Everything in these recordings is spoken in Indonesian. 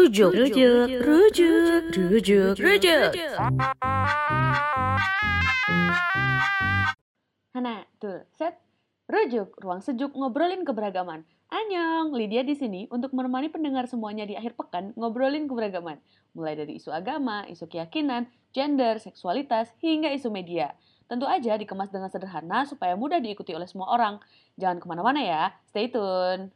Rujuk, rujuk, rujuk, rujuk, rujuk. Hana, tuh, set. Rujuk, ruang sejuk ngobrolin keberagaman. Anyong, Lydia di sini untuk menemani pendengar semuanya di akhir pekan ngobrolin keberagaman. Mulai dari isu agama, isu keyakinan, gender, seksualitas, hingga isu media. Tentu aja dikemas dengan sederhana supaya mudah diikuti oleh semua orang. Jangan ke mana-mana ya, stay tune.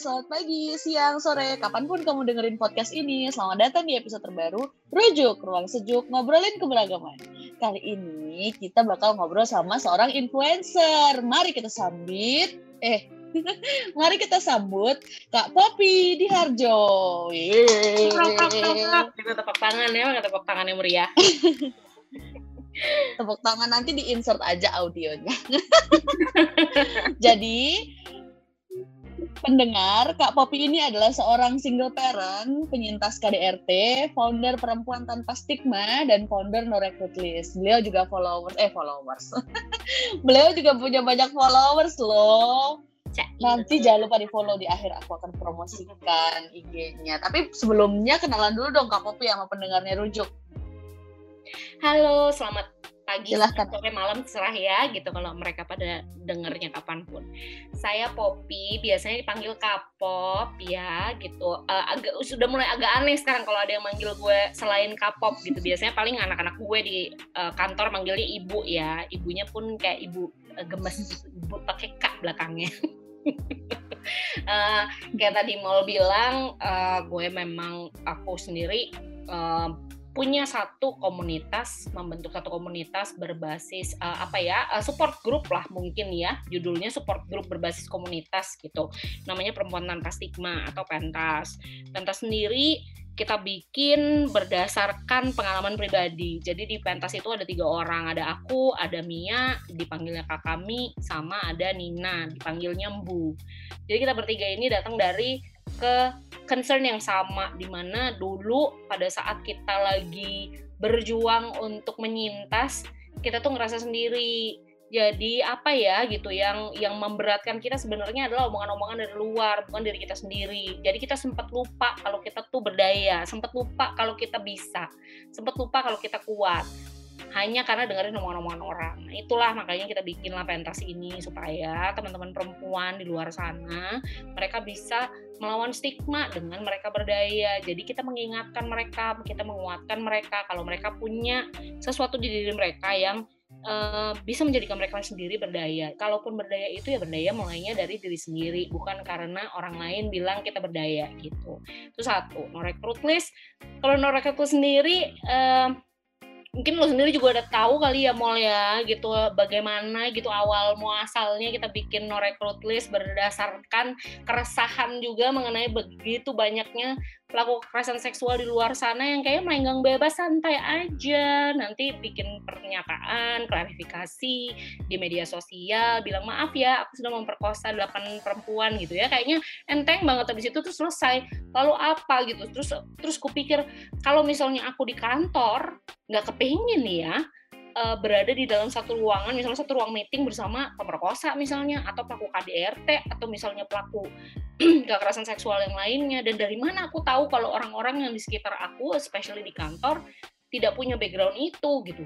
Selamat pagi, siang, sore, kapan pun kamu dengerin podcast ini. Selamat datang di episode terbaru Rujuk, Ruang Sejuk, Ngobrolin Keberagaman. Kali ini kita bakal ngobrol sama seorang influencer. Mari kita sambut, eh, mari kita sambut Kak Popi di Harjo. Kita tepuk tangan ya, nggak tepuk tangan yang meriah. Tepuk tangan nanti di insert aja audionya. Jadi pendengar, Kak Popi ini adalah seorang single parent, penyintas KDRT, founder Perempuan Tanpa Stigma, dan founder No Recruit List. Beliau juga followers, eh followers. Beliau juga punya banyak followers loh. Nanti jangan lupa di follow di akhir aku akan promosikan IG-nya. Tapi sebelumnya kenalan dulu dong Kak Popi sama pendengarnya rujuk. Halo, selamat pagi, Silahkan. sore, malam, terserah ya gitu kalau mereka pada dengernya kapan pun. Saya Popi, biasanya dipanggil Kapop ya gitu. Eh, agak sudah mulai agak aneh sekarang kalau ada yang manggil gue selain Kapop gitu. Biasanya paling anak-anak gue di eh, kantor manggilnya ibu ya. Ibunya pun kayak ibu eh, gemes gitu, ibu pakai K belakangnya. Eh, kayak tadi mau bilang, eh, gue memang aku sendiri eh, punya satu komunitas membentuk satu komunitas berbasis uh, apa ya uh, support group lah mungkin ya. Judulnya support group berbasis komunitas gitu. Namanya perempuan tanpa stigma atau pentas. Pentas sendiri kita bikin berdasarkan pengalaman pribadi. Jadi di pentas itu ada tiga orang. Ada aku ada Mia dipanggilnya kak kami sama ada Nina dipanggilnya Mbu. Jadi kita bertiga ini datang dari ke concern yang sama di mana dulu pada saat kita lagi berjuang untuk menyintas kita tuh ngerasa sendiri. Jadi apa ya gitu yang yang memberatkan kita sebenarnya adalah omongan-omongan dari luar bukan dari kita sendiri. Jadi kita sempat lupa kalau kita tuh berdaya sempat lupa kalau kita bisa sempat lupa kalau kita kuat hanya karena dengerin omongan-omongan orang. Nah, itulah makanya kita bikinlah pentas ini supaya teman-teman perempuan di luar sana mereka bisa melawan stigma dengan mereka berdaya. Jadi kita mengingatkan mereka, kita menguatkan mereka kalau mereka punya sesuatu di diri mereka yang eh, bisa menjadikan mereka sendiri berdaya. Kalaupun berdaya itu ya berdaya mulainya dari diri sendiri, bukan karena orang lain bilang kita berdaya gitu. Itu satu. No recruit list. Kalau no recruit list sendiri eh, mungkin lo sendiri juga udah tahu kali ya Mol ya gitu bagaimana gitu awal muasalnya kita bikin no recruit list berdasarkan keresahan juga mengenai begitu banyaknya pelaku kekerasan seksual di luar sana yang kayak melenggang bebas santai aja. Nanti bikin pernyataan klarifikasi di media sosial bilang maaf ya aku sudah memperkosa 8 perempuan gitu ya. Kayaknya enteng banget habis itu tuh selesai. Lalu apa gitu? Terus terus kupikir kalau misalnya aku di kantor nggak kepingin nih ya eh, berada di dalam satu ruangan, misalnya satu ruang meeting bersama pemerkosa misalnya, atau pelaku KDRT, atau misalnya pelaku kekerasan seksual yang lainnya. Dan dari mana aku tahu kalau orang-orang yang di sekitar aku, especially di kantor, tidak punya background itu gitu.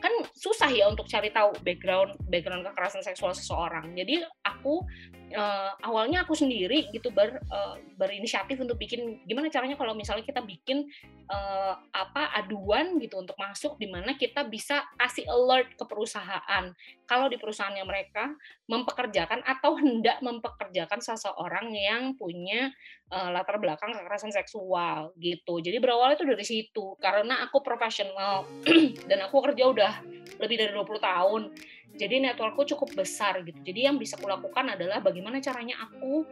Kan susah ya untuk cari tahu background background kekerasan seksual seseorang. Jadi aku eh, awalnya aku sendiri gitu ber, eh, berinisiatif untuk bikin gimana caranya kalau misalnya kita bikin eh, apa aduan gitu untuk masuk di mana kita bisa kasih alert ke perusahaan kalau di perusahaannya mereka mempekerjakan atau hendak mempekerjakan seseorang yang punya eh, latar belakang kekerasan seksual gitu. Jadi berawal itu dari situ karena aku profesional dan aku kerja udah lebih dari 20 tahun. Jadi networkku cukup besar gitu. Jadi yang bisa kulakukan adalah bagaimana caranya aku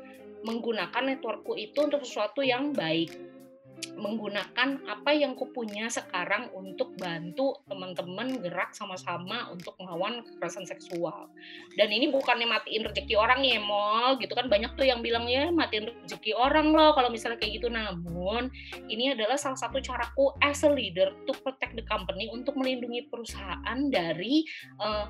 menggunakan networkku itu untuk sesuatu yang baik menggunakan apa yang kupunya sekarang untuk bantu teman-teman gerak sama-sama untuk melawan kekerasan seksual. Dan ini bukannya matiin rezeki orang ya, Mol, gitu kan banyak tuh yang bilang ya matiin rezeki orang loh kalau misalnya kayak gitu. Namun ini adalah salah satu caraku as a leader to protect the company untuk melindungi perusahaan dari uh,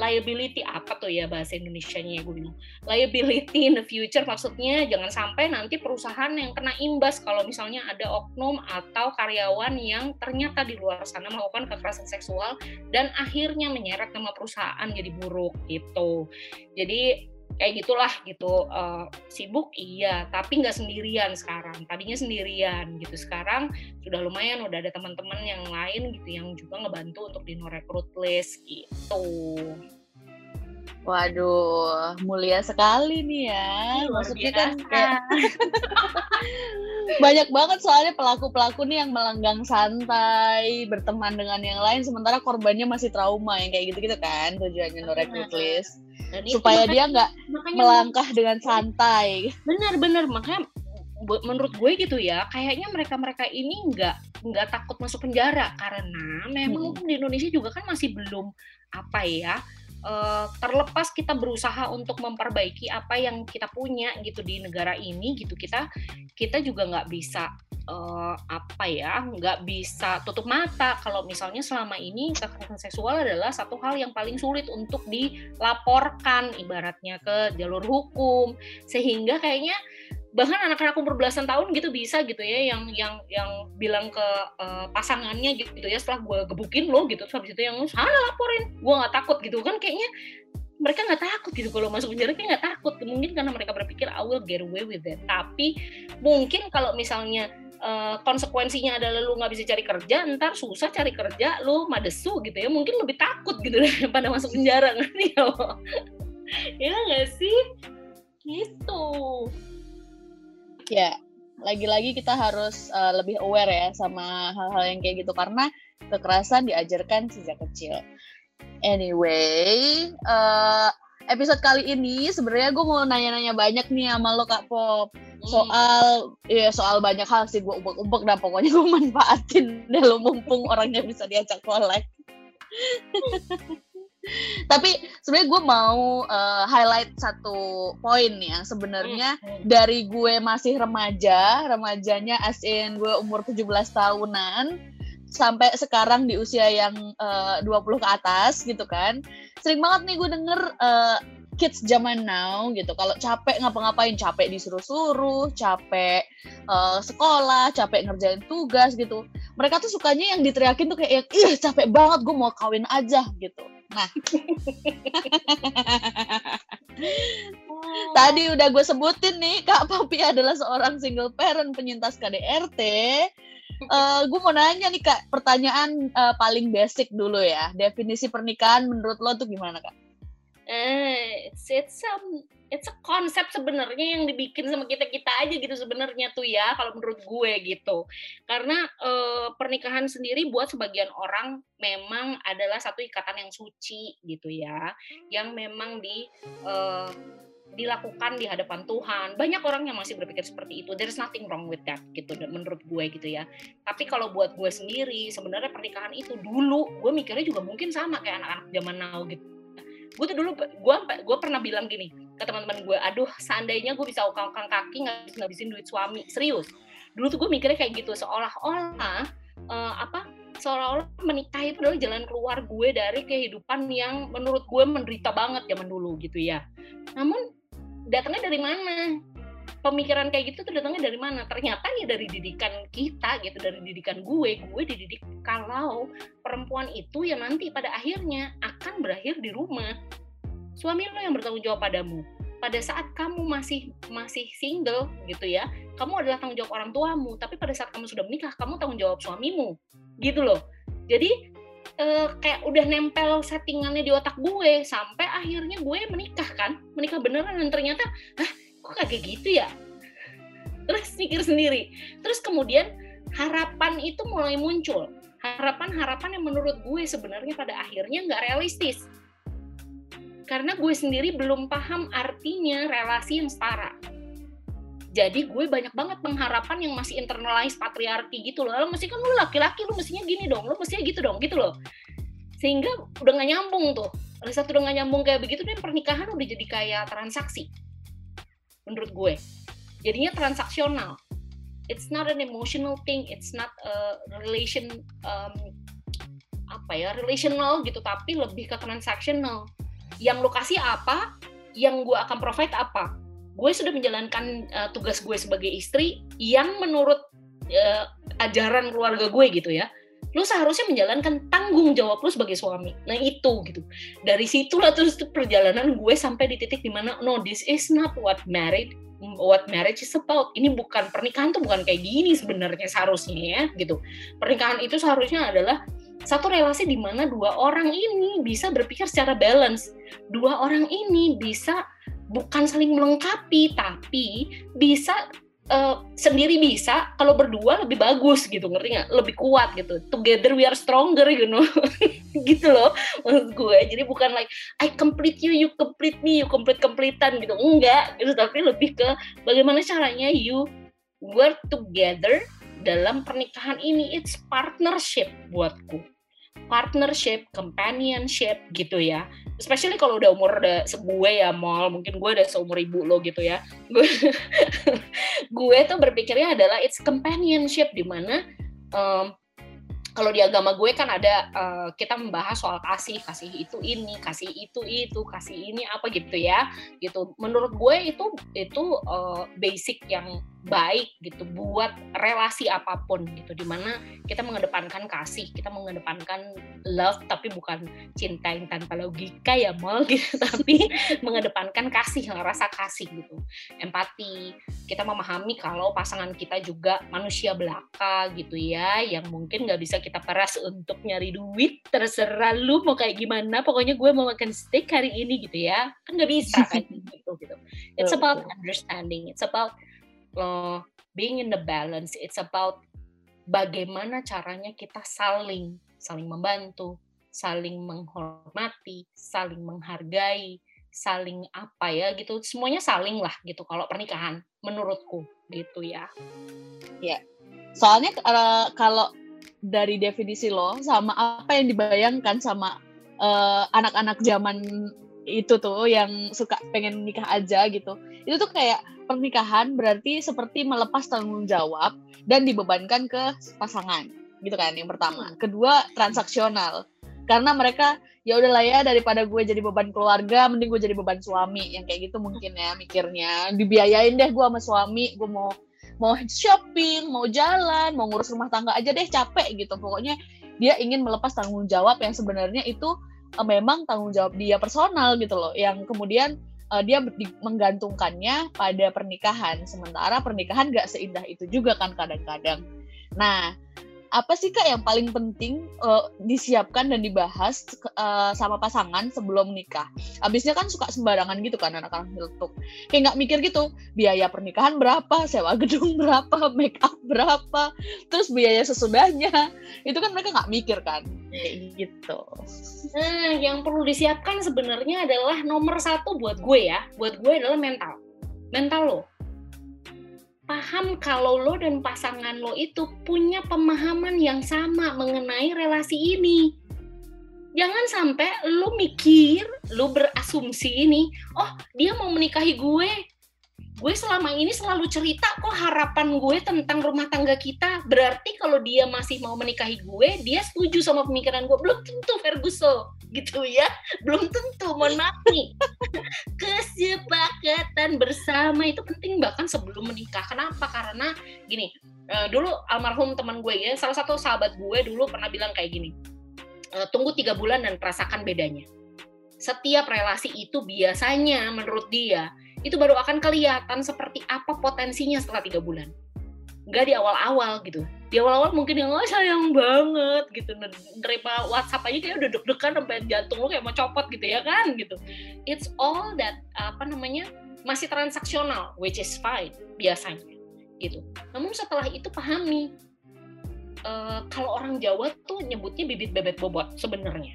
liability apa tuh ya bahasa Indonesia-nya ya gue bilang. Liability in the future maksudnya jangan sampai nanti perusahaan yang kena imbas kalau misalnya ada oknum atau karyawan yang ternyata di luar sana melakukan kekerasan seksual dan akhirnya menyeret nama perusahaan jadi buruk gitu. Jadi kayak gitulah gitu uh, sibuk iya tapi nggak sendirian sekarang tadinya sendirian gitu sekarang sudah lumayan udah ada teman-teman yang lain gitu yang juga ngebantu untuk di no recruit list gitu Waduh, mulia sekali nih ya. Luar Maksudnya kan kayak banyak banget soalnya pelaku-pelaku nih yang melenggang santai, berteman dengan yang lain, sementara korbannya masih trauma yang kayak gitu-gitu kan tujuannya no recruit list. Dan supaya itu, dia nggak melangkah dengan santai. Benar-benar makanya menurut gue gitu ya kayaknya mereka-mereka ini nggak nggak takut masuk penjara karena memang hmm. di Indonesia juga kan masih belum apa ya uh, terlepas kita berusaha untuk memperbaiki apa yang kita punya gitu di negara ini gitu kita kita juga nggak bisa uh, apa ya nggak bisa tutup mata kalau misalnya selama ini kekerasan seksual adalah satu hal yang paling sulit untuk dilaporkan ibaratnya ke jalur hukum. Sehingga kayaknya bahkan anak-anak umur belasan tahun gitu bisa gitu ya yang yang yang bilang ke uh, pasangannya gitu ya setelah gue gebukin lo gitu. Terus habis itu yang sana laporin. Gue nggak takut gitu kan kayaknya mereka nggak takut gitu kalau masuk penjara kayak nggak takut. Mungkin karena mereka berpikir I will get away with it. Tapi mungkin kalau misalnya uh, konsekuensinya adalah lu nggak bisa cari kerja, ntar susah cari kerja, lu madesu gitu ya, mungkin lebih takut gitu daripada masuk penjara kan ya, ya nggak sih? Gitu. Ya, lagi-lagi kita harus uh, lebih aware ya sama hal-hal yang kayak gitu. Karena kekerasan diajarkan sejak kecil. Anyway, uh, episode kali ini sebenarnya gue mau nanya-nanya banyak nih sama lo Kak Pop. Soal ya soal banyak hal sih gue ubek-ubek dan pokoknya gue manfaatin deh lo mumpung orangnya bisa diajak kolek tapi sebenarnya gue mau uh, highlight satu poin yang sebenarnya hmm. dari gue masih remaja remajanya as in gue umur 17 tahunan sampai sekarang di usia yang uh, 20 ke atas gitu kan sering banget nih gue denger uh, kids zaman now gitu. Kalau capek ngapa-ngapain? Capek disuruh-suruh capek uh, sekolah capek ngerjain tugas gitu. Mereka tuh sukanya yang diteriakin tuh kayak ih capek banget gue mau kawin aja gitu. Nah. Tadi udah gue sebutin nih kak Papi adalah seorang single parent penyintas KDRT uh, gue mau nanya nih kak pertanyaan uh, paling basic dulu ya. Definisi pernikahan menurut lo tuh gimana kak eh it's it's um it's a konsep sebenarnya yang dibikin sama kita kita aja gitu sebenarnya tuh ya kalau menurut gue gitu karena uh, pernikahan sendiri buat sebagian orang memang adalah satu ikatan yang suci gitu ya yang memang di uh, dilakukan di hadapan Tuhan. Banyak orang yang masih berpikir seperti itu. There's nothing wrong with that gitu menurut gue gitu ya. Tapi kalau buat gue sendiri sebenarnya pernikahan itu dulu gue mikirnya juga mungkin sama kayak anak-anak zaman now gitu gue tuh dulu gue gue pernah bilang gini ke teman-teman gue aduh seandainya gue bisa ukang-ukang kaki nggak ngabisin duit suami. Serius. Dulu tuh gue mikirnya kayak gitu seolah-olah uh, apa seolah-olah menikah itu adalah jalan keluar gue dari kehidupan yang menurut gue menderita banget zaman dulu gitu ya. Namun datangnya dari mana pemikiran kayak gitu tuh datangnya dari mana? Ternyata ya dari didikan kita gitu, dari didikan gue. Gue dididik kalau perempuan itu ya nanti pada akhirnya akan berakhir di rumah. Suami lo yang bertanggung jawab padamu. Pada saat kamu masih masih single gitu ya, kamu adalah tanggung jawab orang tuamu. Tapi pada saat kamu sudah menikah, kamu tanggung jawab suamimu. Gitu loh. Jadi eh, kayak udah nempel settingannya di otak gue sampai akhirnya gue menikah kan menikah beneran dan ternyata ah kok kayak gitu ya terus mikir sendiri terus kemudian harapan itu mulai muncul harapan-harapan yang menurut gue sebenarnya pada akhirnya nggak realistis karena gue sendiri belum paham artinya relasi yang setara Jadi gue banyak banget pengharapan yang masih internalized patriarki gitu loh. Lo mesti kan lu laki-laki, lu mestinya gini dong, lu mestinya gitu dong, gitu loh. Sehingga udah gak nyambung tuh. Oleh satu udah gak nyambung kayak begitu, dan pernikahan udah jadi kayak transaksi. Menurut gue. Jadinya transaksional. It's not an emotional thing, it's not a relation um, apa ya relational gitu tapi lebih ke transactional yang lo kasih apa yang gue akan provide apa gue sudah menjalankan uh, tugas gue sebagai istri yang menurut uh, ajaran keluarga gue gitu ya lu seharusnya menjalankan tanggung jawab lu sebagai suami. Nah itu gitu. Dari situlah terus perjalanan gue sampai di titik di mana no this is not what married what marriage is about. Ini bukan pernikahan tuh bukan kayak gini sebenarnya seharusnya ya gitu. Pernikahan itu seharusnya adalah satu relasi di mana dua orang ini bisa berpikir secara balance. Dua orang ini bisa bukan saling melengkapi, tapi bisa uh, sendiri bisa, kalau berdua lebih bagus gitu, ngerti nggak? Lebih kuat gitu. Together we are stronger, you know. gitu loh maksud gue. Jadi bukan like I complete you, you complete me, you complete completean gitu. Enggak, gitu. Tapi lebih ke bagaimana caranya you work together dalam pernikahan ini it's partnership buatku partnership, companionship gitu ya. Especially kalau udah umur udah sebuah ya mal, mungkin gue udah seumur ibu lo gitu ya. Gue tuh berpikirnya adalah it's companionship di mana um, kalau di agama gue kan ada uh, kita membahas soal kasih kasih itu ini kasih itu itu kasih ini apa gitu ya gitu menurut gue itu itu uh, basic yang baik gitu buat relasi apa pun gitu di mana kita mengedepankan kasih kita mengedepankan love tapi bukan cinta yang tanpa logika ya mal gitu tapi mengedepankan kasih rasa kasih gitu. Empati kita memahami kalau pasangan kita juga manusia belaka gitu ya yang mungkin nggak bisa kita peras untuk nyari duit terserah lu mau kayak gimana pokoknya gue mau makan steak hari ini gitu ya. Kan nggak bisa kan gitu gitu. It's about understanding it's about uh, being in the balance it's about bagaimana caranya kita saling saling membantu saling menghormati saling menghargai saling apa ya gitu. Semuanya saling lah gitu kalau pernikahan menurutku gitu ya. Ya. Soalnya uh, kalau dari definisi lo sama apa yang dibayangkan sama uh, anak-anak zaman itu tuh yang suka pengen nikah aja gitu. Itu tuh kayak pernikahan berarti seperti melepas tanggung jawab dan dibebankan ke pasangan gitu kan yang pertama. Hmm. kedua transaksional. Karena mereka ya udahlah ya daripada gue jadi beban keluarga mending gue jadi beban suami. Yang kayak gitu mungkin ya mikirnya. Dibiayain deh gue sama suami gue mau mau shopping mau jalan mau ngurus rumah tangga aja deh capek gitu. Pokoknya dia ingin melepas tanggung jawab yang sebenarnya itu uh, memang tanggung jawab dia personal gitu loh. Yang kemudian uh, dia menggantungkannya pada pernikahan. Sementara pernikahan gak seindah itu juga kan kadang-kadang. Nah apa sih kak yang paling penting uh, disiapkan dan dibahas uh, sama pasangan sebelum nikah? Abisnya kan suka sembarangan gitu kan anak-anak nyeletuk. Kayak nggak mikir gitu, biaya pernikahan berapa, sewa gedung berapa, make up berapa, terus biaya sesudahnya. Itu kan mereka nggak mikir kan, kayak gitu. Nah, yang perlu disiapkan sebenarnya adalah nomor satu buat gue ya, buat gue adalah mental. Mental lo paham kalau lo dan pasangan lo itu punya pemahaman yang sama mengenai relasi ini. Jangan sampai lo mikir, lo berasumsi ini, oh dia mau menikahi gue, gue selama ini selalu cerita kok harapan gue tentang rumah tangga kita. Berarti kalau dia masih mau menikahi gue dia setuju sama pemikiran gue. Belum tentu Ferguson. Gitu ya. Belum tentu mohon maaf kesepakatan bersama itu penting bahkan sebelum menikah. Kenapa? Karena gini uh, dulu almarhum teman gue ya salah satu sahabat gue dulu pernah bilang kayak gini uh, tunggu tiga bulan dan rasakan bedanya. Setiap relasi itu biasanya menurut dia itu baru akan kelihatan seperti apa potensinya setelah tiga bulan. Nggak di awal-awal gitu. Di awal-awal mungkin yang oh sayang banget gitu. Nerima WhatsApp aja kayak udah deg-degan sampai jantung lo kayak mau copot gitu ya kan gitu. It's all that apa namanya masih transaksional which is fine biasanya gitu. Namun setelah itu pahami uh, kalau orang Jawa tuh nyebutnya bibit bebet bobot sebenarnya.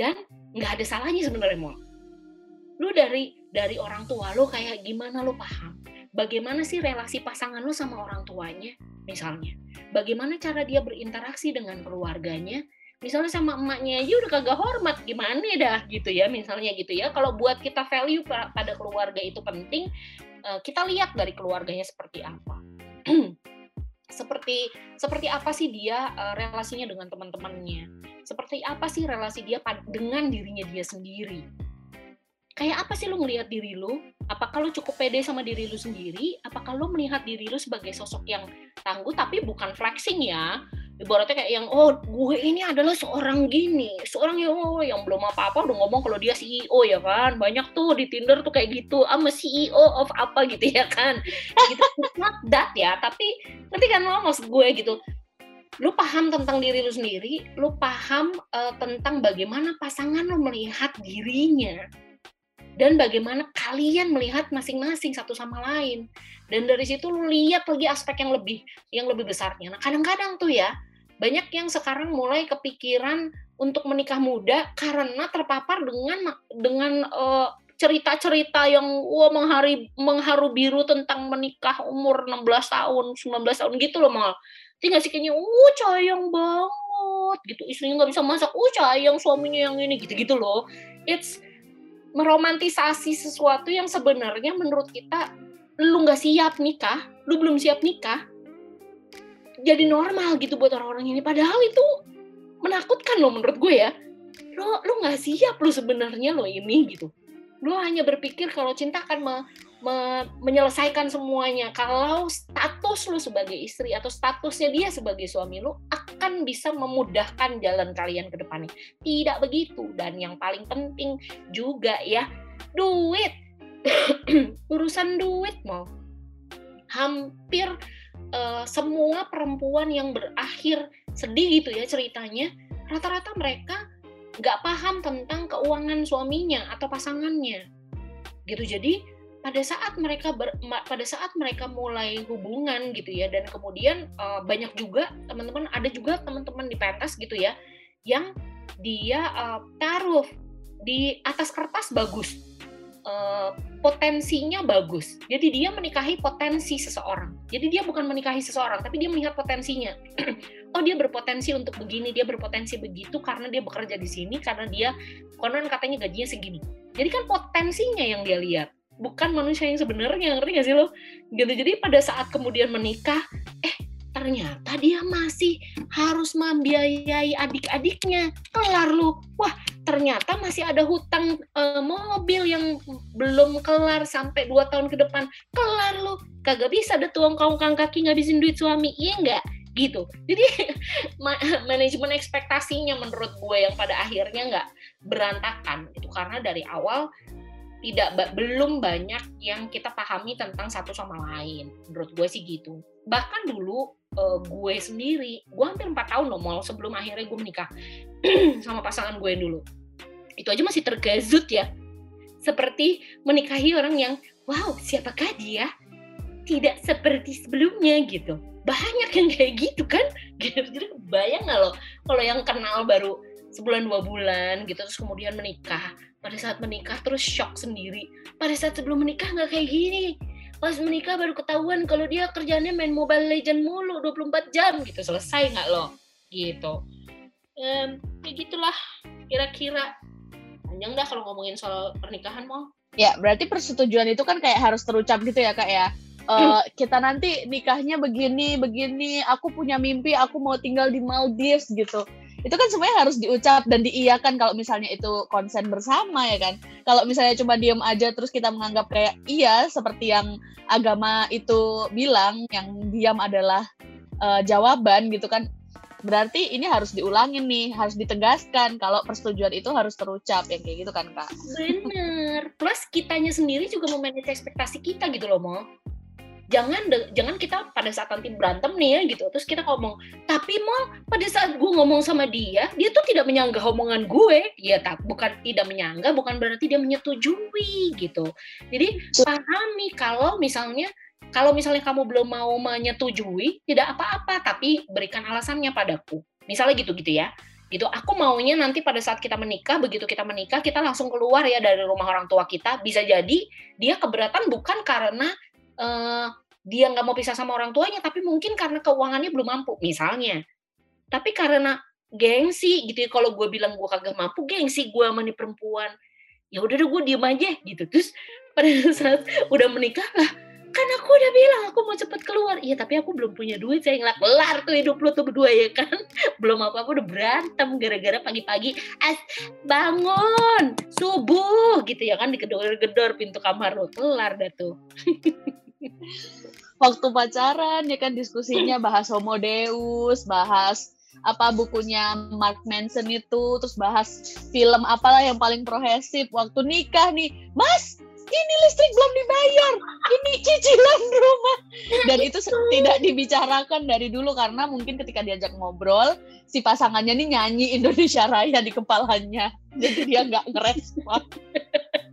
Dan nggak ada salahnya sebenarnya mau lu dari dari orang tua lo kayak gimana lo paham? Bagaimana sih relasi pasangan lo sama orang tuanya misalnya? Bagaimana cara dia berinteraksi dengan keluarganya? Misalnya sama emaknya aja udah kagak hormat gimana dah gitu ya misalnya gitu ya. Kalau buat kita value pada keluarga itu penting eh, kita lihat dari keluarganya seperti apa. Seperti seperti apa sih dia uh, relasinya dengan teman-temannya? Seperti apa sih relasi dia dengan dirinya dia sendiri kayak apa sih lu ngelihat diri lu? Apakah lu cukup pede sama diri lu sendiri? Apakah lu melihat diri lu sebagai sosok yang tangguh tapi bukan flexing ya? Ibaratnya kayak yang oh gue ini adalah seorang gini seorang yang oh, yang belum apa-apa udah ngomong kalau dia CEO ya kan? Banyak tuh di Tinder tuh kayak gitu ama CEO of apa gitu ya kan? Gitu. Not that ya tapi nanti kan lo maksud gue gitu. Lu paham tentang diri lu sendiri lu paham uh, tentang bagaimana pasangan lu melihat dirinya dan bagaimana kalian melihat masing-masing satu sama lain dan dari situ lu lihat lagi aspek yang lebih yang lebih besarnya nah kadang-kadang tuh ya banyak yang sekarang mulai kepikiran untuk menikah muda karena terpapar dengan dengan uh, cerita-cerita yang wah menghari mengharu biru tentang menikah umur 16 tahun, 19 tahun gitu loh mal. Tinggal sih kayaknya, uh sayang banget gitu. Istrinya nggak bisa masak, uh sayang suaminya yang ini gitu-gitu loh. It's meromantisasi sesuatu yang sebenarnya menurut kita lu nggak siap nikah, lu belum siap nikah, jadi normal gitu buat orang-orang ini. Padahal itu menakutkan loh menurut gue ya. Lo lo nggak siap lo sebenarnya lo ini gitu. Lo hanya berpikir kalau cinta akan me, me, menyelesaikan semuanya. Kalau status lo sebagai istri atau statusnya dia sebagai suami lo akan bisa memudahkan jalan kalian ke depannya. Tidak begitu. Dan yang paling penting juga ya, duit urusan duit mau hampir uh, semua perempuan yang berakhir sedih gitu ya ceritanya rata-rata mereka nggak paham tentang keuangan suaminya atau pasangannya gitu jadi pada saat mereka ber, pada saat mereka mulai hubungan gitu ya dan kemudian uh, banyak juga teman-teman ada juga teman-teman di pentas gitu ya yang dia uh, taruh di atas kertas bagus uh, potensinya bagus. Jadi dia menikahi potensi seseorang. Jadi dia bukan menikahi seseorang, tapi dia melihat potensinya. oh dia berpotensi untuk begini, dia berpotensi begitu karena dia bekerja di sini, karena dia konon katanya gajinya segini. Jadi kan potensinya yang dia lihat, bukan manusia yang sebenarnya, ngerti gak sih lo? Gitu. Jadi pada saat kemudian menikah, eh ternyata dia masih harus membiayai adik-adiknya. Kelar lu. Wah, ternyata masih ada hutang uh, mobil yang belum kelar sampai dua tahun ke depan kelar lu kagak bisa ada tuang kong kaki ngabisin duit suami iya enggak gitu jadi manajemen ekspektasinya menurut gue yang pada akhirnya nggak berantakan itu karena dari awal tidak belum banyak yang kita pahami tentang satu sama lain. Menurut gue sih gitu. Bahkan dulu uh, gue sendiri gue hampir empat tahun loh mau sebelum akhirnya gue menikah sama pasangan gue dulu. Itu aja masih tergazut ya. Seperti menikahi orang yang wow siapakah dia? Tidak seperti sebelumnya gitu. Banyak yang kayak gitu kan? Gitu. Jadi bayang nggak lo? Kalau yang kenal baru sebulan dua bulan gitu terus kemudian menikah pada saat menikah terus shock sendiri. Pada saat sebelum menikah nggak kayak gini. Pas menikah baru ketahuan kalau dia kerjanya main Mobile Legend mulu 24 jam gitu. Selesai nggak lo? Gitu. Um, kayak gitulah kira-kira. Panjang dah kalau ngomongin soal pernikahan mau ya berarti persetujuan itu kan kayak harus terucap gitu ya kak ya? Uh, kita nanti nikahnya begini begini aku punya mimpi aku mau tinggal di Maldives gitu itu kan semuanya harus diucap dan diiyakan kalau misalnya itu konsen bersama ya kan? Kalau misalnya cuma diem aja terus kita menganggap kayak iya seperti yang agama itu bilang yang diam adalah uh, jawaban gitu kan berarti ini harus diulangin nih harus ditegaskan kalau persetujuan itu harus terucap yang kayak gitu kan kak? Bener. Plus kitanya sendiri juga memanage ekspektasi kita gitu loh mau jangan jangan kita pada saat nanti berantem nih ya gitu. Terus kita ngomong tapi mau pada saat gue ngomong sama dia dia tuh tidak menyanggah omongan gue. Ya tak bukan tidak menyanggah bukan berarti dia menyetujui gitu. Jadi pahami kalau misalnya kalau misalnya kamu belum mau menyetujui tidak apa-apa tapi berikan alasannya padaku. Misalnya gitu gitu ya. Gitu aku maunya nanti pada saat kita menikah begitu kita menikah kita langsung keluar ya dari rumah orang tua kita. Bisa jadi dia keberatan bukan karena uh, dia nggak mau pisah sama orang tuanya tapi mungkin karena keuangannya belum mampu misalnya. Tapi karena gengsi gitu ya kalau gue bilang gue kagak mampu gengsi gue sama nih perempuan. Ya udah deh gue diem aja gitu. Terus pada saat udah menikah lah kan aku udah bilang aku mau cepet keluar. Iya tapi aku belum punya duit saya ngelak kelar tuh hidup lu tuh berdua ya kan? Belum apa apa udah berantem gara-gara pagi-pagi. As bangun subuh gitu ya kan? Digedor-gedor pintu kamar lu kelar dah tuh waktu pacaran ya kan diskusinya bahas homo deus bahas apa bukunya Mark Manson itu terus bahas film apalah yang paling progresif waktu nikah nih mas ini listrik belum dibayar ini cicilan rumah. Dan itu tidak dibicarakan dari dulu karena mungkin ketika diajak ngobrol si pasangannya nih nyanyi Indonesia Raya di kepalanya. Jadi dia nggak ngerespon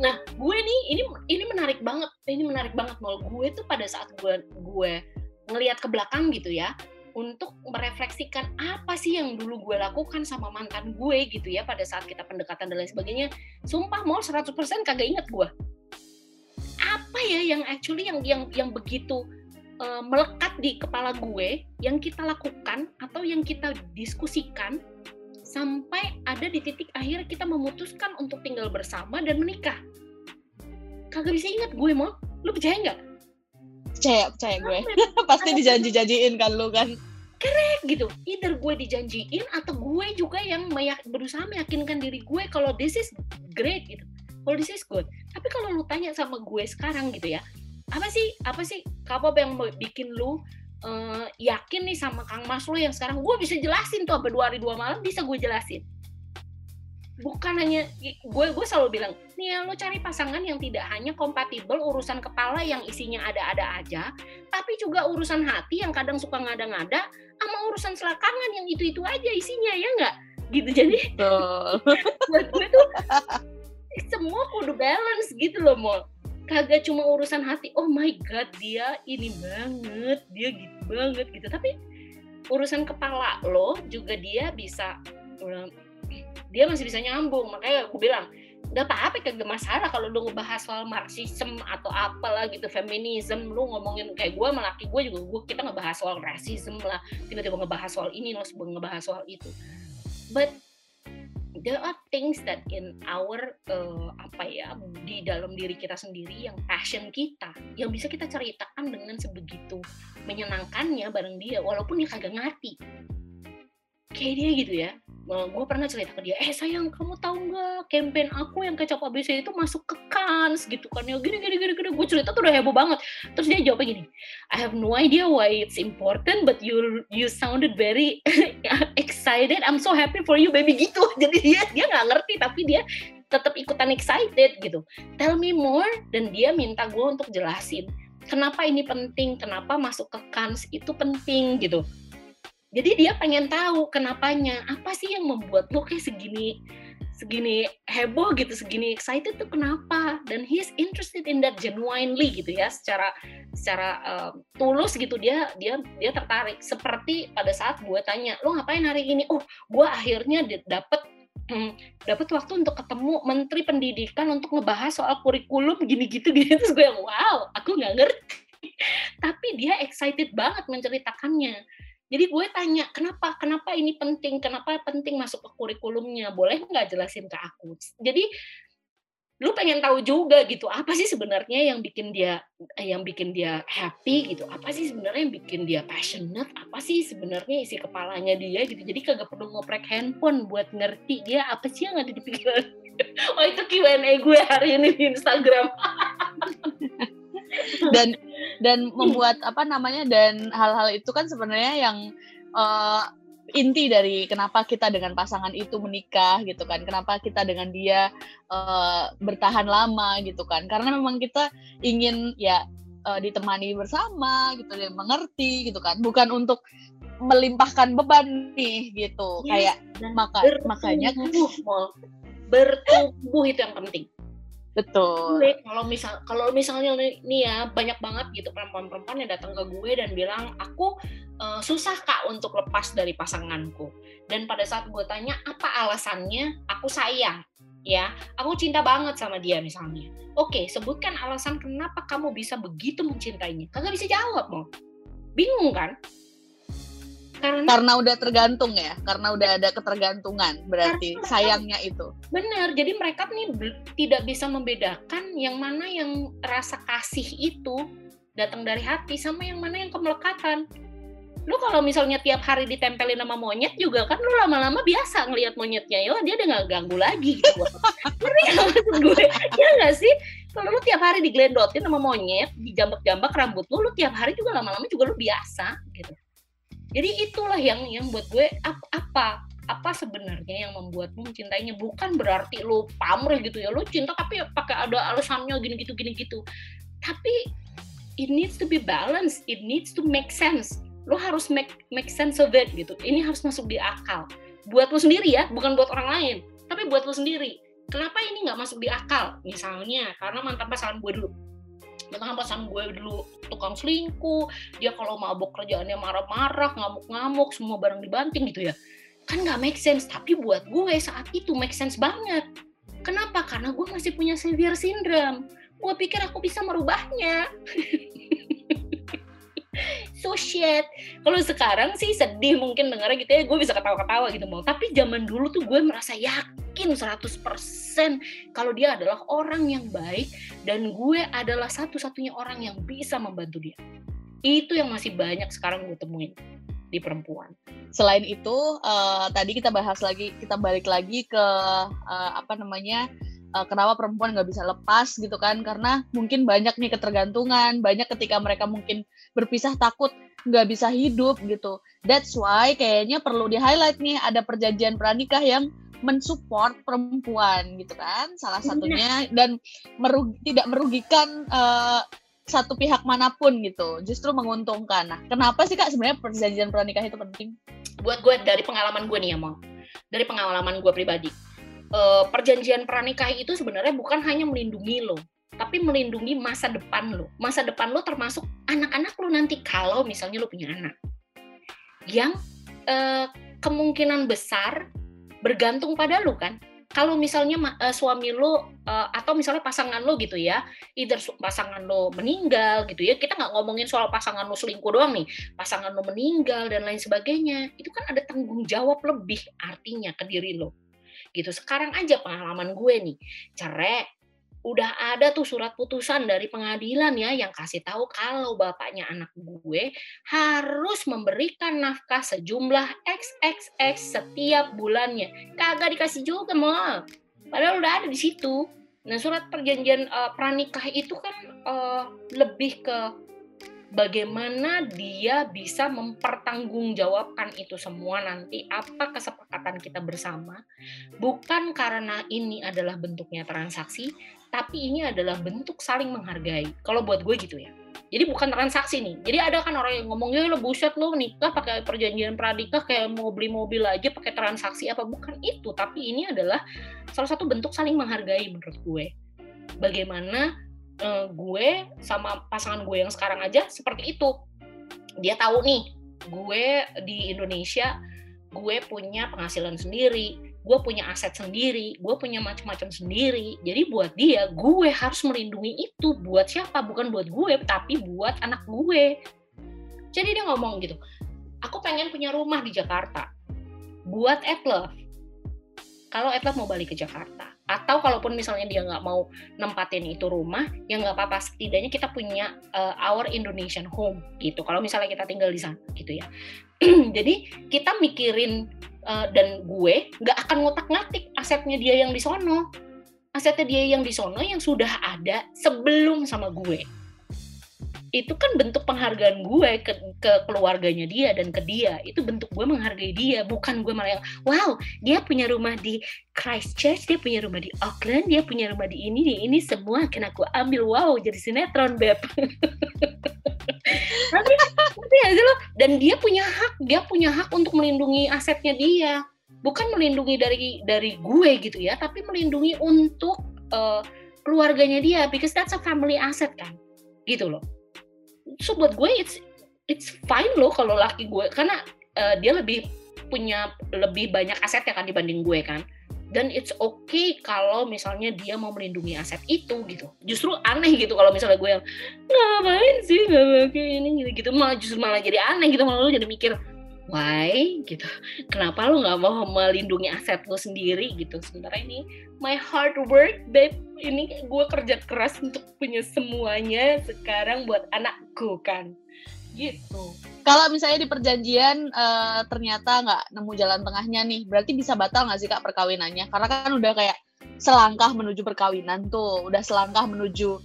nah gue nih ini ini menarik banget. Ini menarik banget mal gue tuh pada saat gue gue ngelihat ke belakang gitu ya untuk merefleksikan apa sih yang dulu gue lakukan sama mantan gue gitu ya pada saat kita pendekatan dan lain sebagainya sumpah mau 100% kagak inget gue. Apa ya yang actually yang yang yang begitu uh, melekat di kepala gue yang kita lakukan atau yang kita diskusikan sampai ada di titik akhir kita memutuskan untuk tinggal bersama dan menikah. Kagak bisa inget gue mau lu percaya nggak? Percaya percaya gue. Pasti dijanji-janjiin kan lu kan. Correct gitu. Either gue dijanjiin atau gue juga yang meyak, berusaha meyakinkan diri gue kalau this is great gitu. Kalau this is good. Tapi kalau lu tanya sama gue sekarang gitu ya apa sih apa sih apa yang bikin lu uh, yakin nih sama Kang Mas lu yang sekarang. Gue bisa jelasin tuh apa dua hari dua malam bisa gue jelasin. Bukan hanya gue gue selalu bilang nih ya lo cari pasangan yang tidak hanya kompatibel urusan kepala yang isinya ada-ada aja tapi juga urusan hati yang kadang suka ngada-ngada sama urusan selakangan yang itu-itu aja isinya ya nggak? Gitu. Jadi buat gue tuh semua kudu balance gitu loh mau kagak cuma urusan hati. Oh my god dia ini banget dia gitu banget gitu. Tapi urusan kepala lo juga dia bisa dia masih bisa nyambung. Makanya aku bilang gak apa-apa kagak masalah kalau lu ngebahas soal marxisme atau apalah gitu feminisme lu ngomongin kayak gue melaki gue juga gue kita ngebahas soal rasisme lah. Tiba-tiba ngebahas soal ini lo ngebahas soal itu. But there are things that in our uh, apa ya di dalam diri kita sendiri yang passion kita yang bisa kita ceritakan dengan sebegitu menyenangkannya bareng dia walaupun dia kagak ngerti kayak dia gitu ya. Gue pernah cerita ke dia eh sayang kamu tahu nggak campaign aku yang kecap ABC itu masuk ke Cannes gitu kan ya. Gini gini gini gini. Gue cerita tuh udah heboh banget. Terus dia jawab gini I have no idea why it's important but you you sounded very excited. I'm so happy for you baby. Gitu. Jadi dia dia nggak ngerti tapi dia tetap ikutan excited gitu. Tell me more. Dan dia minta gue untuk jelasin kenapa ini penting kenapa masuk ke Cannes itu penting gitu jadi dia pengen tahu kenapanya. Apa sih yang membuat lo kayak segini segini heboh gitu segini excited tuh kenapa? Dan he's interested in that genuinely gitu ya. Secara secara uh, tulus gitu dia dia dia tertarik. Seperti pada saat gue tanya lo ngapain hari ini? Oh gue akhirnya dapet hmm, dapat waktu untuk ketemu menteri pendidikan untuk ngebahas soal kurikulum gini. Gitu gitu terus gue yang wow aku nggak ngerti. Tapi dia excited banget menceritakannya jadi gue tanya, kenapa? Kenapa ini penting? Kenapa penting masuk ke kurikulumnya? Boleh nggak jelasin ke aku? Jadi lu pengen tahu juga gitu apa sih sebenarnya yang bikin dia yang bikin dia happy gitu apa sih sebenarnya yang bikin dia passionate apa sih sebenarnya isi kepalanya dia gitu jadi kagak perlu ngoprek handphone buat ngerti dia apa sih yang ada di pikiran oh itu Q&A gue hari ini di Instagram dan dan membuat apa namanya dan hal-hal itu kan sebenarnya yang uh, inti dari kenapa kita dengan pasangan itu menikah gitu kan. Kenapa kita dengan dia uh, bertahan lama gitu kan. Karena memang kita ingin ya uh, ditemani bersama gitu dan mengerti gitu kan. Bukan untuk melimpahkan beban nih gitu. Yes, kayak maka makanya bertumbuh itu yang penting Betul. kalau misal kalau misalnya nih ya banyak banget gitu perempuan-perempuan yang datang ke gue dan bilang aku uh, susah kak untuk lepas dari pasanganku. Dan pada saat gue tanya apa alasannya, aku sayang. ya aku cinta banget sama dia misalnya oke sebutkan alasan kenapa kamu bisa begitu mencintainya kagak bisa jawab mau bingung kan karena karena udah tergantung ya karena udah ada ketergantungan berarti karena, sayangnya itu. Benar jadi mereka nih tidak bisa membedakan yang mana yang rasa kasih itu datang dari hati sama yang mana yang kemelekatan. Lu kalau misalnya tiap hari ditempelin sama monyet juga kan lu lama-lama biasa ngelihat monyetnya. Ya dia udah nggak ganggu lagi gitu. Ngerti maksud gue. Ya nggak sih? Kalau lu tiap hari diglendotin sama monyet dijambak-jambak rambut lu lu tiap hari juga lama-lama juga lu biasa gitu jadi itulah yang yang buat gue apa apa apa sebenarnya yang membuatmu mencintainya? Bukan berarti lu pamrih gitu ya lu cinta tapi pakai ada alasannya gini gitu gini gitu. Tapi it needs to be balanced it needs to make sense. Lo harus make make sense of it gitu. Ini harus masuk di akal. Buat lo sendiri ya bukan buat orang lain. Tapi buat lo sendiri. Kenapa ini nggak masuk di akal? Misalnya karena mantan pasangan gue dulu mantan pasangan gue dulu. Tukang selingkuh dia kalau mabuk kerjaannya marah-marah ngamuk-ngamuk semua barang dibanting gitu ya. Kan nggak make sense. Tapi buat gue saat itu make sense banget. Kenapa? Karena gue masih punya severe syndrome. Gue pikir aku bisa merubahnya. So shit. Kalau sekarang sih sedih mungkin dengarnya gitu ya. Gue bisa ketawa-ketawa gitu mau tapi zaman dulu tuh gue merasa yakin 100% kalau dia adalah orang yang baik dan gue adalah satu-satunya orang yang bisa membantu dia. Itu yang masih banyak sekarang gue temuin di perempuan. Selain itu, uh, tadi kita bahas lagi, kita balik lagi ke uh, apa namanya uh, kenapa perempuan nggak bisa lepas gitu kan? Karena mungkin banyak nih ketergantungan banyak ketika mereka mungkin berpisah takut nggak bisa hidup gitu. That's why kayaknya perlu di highlight nih ada perjanjian pranikah yang mensupport perempuan gitu kan salah satunya dan merug tidak merugikan uh, satu pihak mana pun gitu. Justru menguntungkan. Nah kenapa sih kak sebenarnya perjanjian pranikah itu penting? Buat gue dari pengalaman gue nih ya mau dari pengalaman gue pribadi. Uh, perjanjian pranikah itu sebenarnya bukan hanya melindungi lo, tapi melindungi masa depan lo. Masa depan lo termasuk anak-anak lo nanti kalau misalnya lo punya anak. Yang uh, kemungkinan besar bergantung pada lo kan. Kalau misalnya uh, suami lo uh, atau misalnya pasangan lo gitu ya, either pasangan lo meninggal gitu ya, kita nggak ngomongin soal pasangan lo selingkuh doang nih, pasangan lo meninggal dan lain sebagainya, itu kan ada tanggung jawab lebih artinya ke diri lo gitu. Sekarang aja pengalaman gue nih, cerai udah ada tuh surat putusan dari pengadilan ya yang kasih tahu kalau bapaknya anak gue harus memberikan nafkah sejumlah XXX setiap bulannya. Kagak dikasih juga mal. Padahal udah ada di situ. Nah, surat perjanjian uh, pranikah itu kan uh, lebih ke bagaimana dia bisa mempertanggungjawabkan itu semua nanti? Apa kesepakatan kita bersama? Bukan karena ini adalah bentuknya transaksi tapi ini adalah bentuk saling menghargai. Kalau buat gue gitu ya. Jadi bukan transaksi nih. Jadi ada kan orang yang ngomongnya lo buset lo nikah pakai perjanjian pranikah kayak mau beli mobil aja pakai transaksi apa? Bukan itu. Tapi ini adalah salah satu bentuk saling menghargai menurut gue. Bagaimana uh, gue sama pasangan gue yang sekarang aja seperti itu. Dia tahu nih gue di Indonesia gue punya penghasilan sendiri gue punya aset sendiri gue punya macam-macam sendiri. Jadi buat dia gue harus melindungi itu buat siapa? Bukan buat gue tapi buat anak gue. Jadi dia ngomong gitu aku pengen punya rumah di Jakarta. Buat Etlove kalau Etlove mau balik ke Jakarta atau kalaupun misalnya dia nggak mau nempatin itu rumah ya nggak apa-apa. Setidaknya kita punya uh, our Indonesian home gitu. Kalau misalnya kita tinggal di sana gitu ya. Jadi kita mikirin uh, dan gue nggak akan ngotak-ngatik asetnya dia yang di sono. Asetnya dia yang di sono yang sudah ada sebelum sama gue itu kan bentuk penghargaan gue ke, ke keluarganya dia dan ke dia. Itu bentuk gue menghargai dia bukan gue malah yang wow dia punya rumah di Christchurch dia punya rumah di Auckland dia punya rumah di ini di ini semua kena aku ambil. Wow jadi sinetron beb. Tapi tapi ya lo dan dia punya hak dia punya hak untuk melindungi asetnya dia. Bukan melindungi dari dari gue gitu ya tapi melindungi untuk uh, keluarganya dia because that's a family asset kan gitu loh so buat gue it's it's fine loh kalau laki gue karena uh, dia lebih punya lebih banyak aset ya kan dibanding gue kan. Dan it's okay kalau misalnya dia mau melindungi aset itu gitu. Justru aneh gitu kalau misalnya gue yang ngapain sih nggak pakai ini gitu gitu. Malah justru malah jadi aneh gitu malah lu jadi mikir why? gitu. Kenapa lu nggak mau melindungi aset lu sendiri? gitu. Sementara ini my hard work babe. Ini gue kerja keras untuk punya semuanya sekarang buat anakku kan gitu Kalau misalnya di perjanjian eh, ternyata nggak nemu jalan tengahnya nih, berarti bisa batal nggak sih kak perkawinannya? Karena kan udah kayak selangkah menuju perkawinan tuh, udah selangkah menuju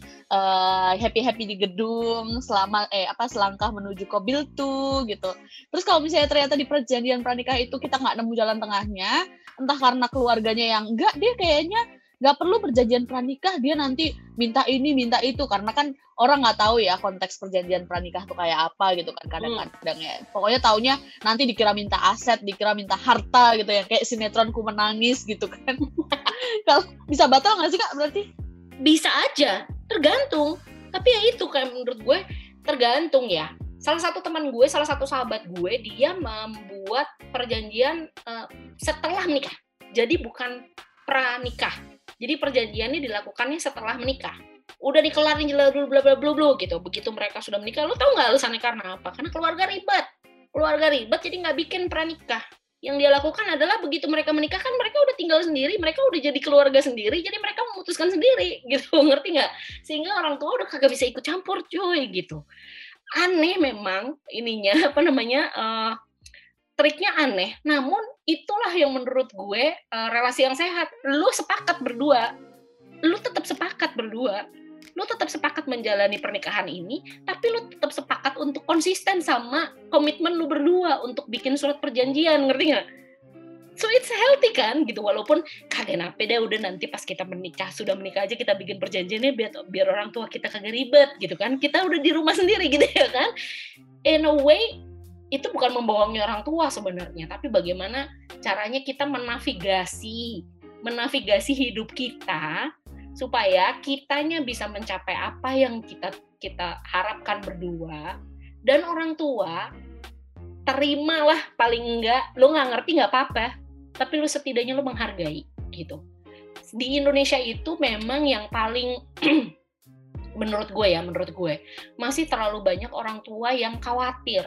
happy happy di gedung, selama eh apa selangkah menuju kobil tuh gitu. Terus kalau misalnya ternyata di perjanjian pranikah itu kita nggak nemu jalan tengahnya, entah karena keluarganya yang enggak, dia kayaknya nggak perlu perjanjian pranikah dia nanti minta ini minta itu. Karena kan orang nggak tahu ya konteks perjanjian pranikah tuh kayak apa gitu kan kadang-kadang ya. Pokoknya taunya nanti dikira minta aset dikira minta harta gitu ya. Kayak sinetronku menangis gitu kan. Kalau bisa batal nggak sih kak berarti? Bisa aja tergantung. Tapi ya itu kayak menurut gue tergantung ya. Salah satu teman gue salah satu sahabat gue dia membuat perjanjian eh, setelah menikah jadi bukan pranikah jadi perjanjiannya dilakukannya setelah menikah. Udah dikelarin bla bla bla bla bla bla gitu. Begitu mereka sudah menikah lo tau nggak alasannya karena apa? Karena keluarga ribet. Keluarga ribet jadi nggak bikin pranikah. Yang dia lakukan adalah begitu mereka menikah kan mereka udah tinggal sendiri mereka udah jadi keluarga sendiri jadi mereka memutuskan sendiri gitu. Ngerti nggak? Sehingga orang tua udah kagak bisa ikut campur cuy gitu. Aneh memang ininya apa namanya uh, triknya aneh. Namun itulah yang menurut gue uh, relasi yang sehat. Lu sepakat berdua. Lu tetap sepakat berdua. Lu tetap sepakat menjalani pernikahan ini tapi lu tetap sepakat untuk konsisten sama komitmen lu berdua untuk bikin surat perjanjian ngerti nggak? So it's healthy kan gitu. Walaupun kagak nape deh udah nanti pas kita menikah sudah menikah aja kita bikin perjanjiannya biar biar orang tua kita kagak ribet gitu kan. Kita udah di rumah sendiri gitu ya kan? In a way itu bukan membohongi orang tua sebenarnya, tapi bagaimana caranya kita menavigasi menavigasi hidup kita supaya kitanya bisa mencapai apa yang kita kita harapkan berdua. Dan orang tua terimalah paling enggak lo nggak ngerti nggak apa-apa tapi lo setidaknya lo menghargai gitu. Di Indonesia itu memang yang paling menurut gue ya menurut gue masih terlalu banyak orang tua yang khawatir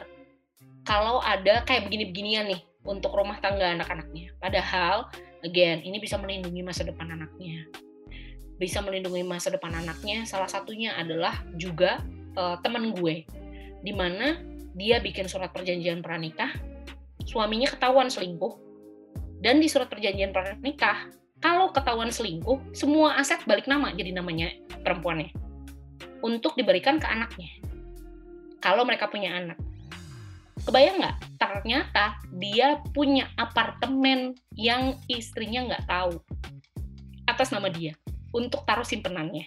kalau ada kayak begini-beginian nih untuk rumah tangga anak-anaknya. Padahal, again, ini bisa melindungi masa depan anaknya. Bisa melindungi masa depan anaknya, salah satunya adalah juga uh, teman gue. Di mana dia bikin surat perjanjian pranikah, suaminya ketahuan selingkuh, dan di surat perjanjian pranikah, kalau ketahuan selingkuh, semua aset balik nama jadi namanya perempuannya. Untuk diberikan ke anaknya. Kalau mereka punya anak kebayang nggak? Ternyata dia punya apartemen yang istrinya nggak tahu atas nama dia untuk taruh simpenannya.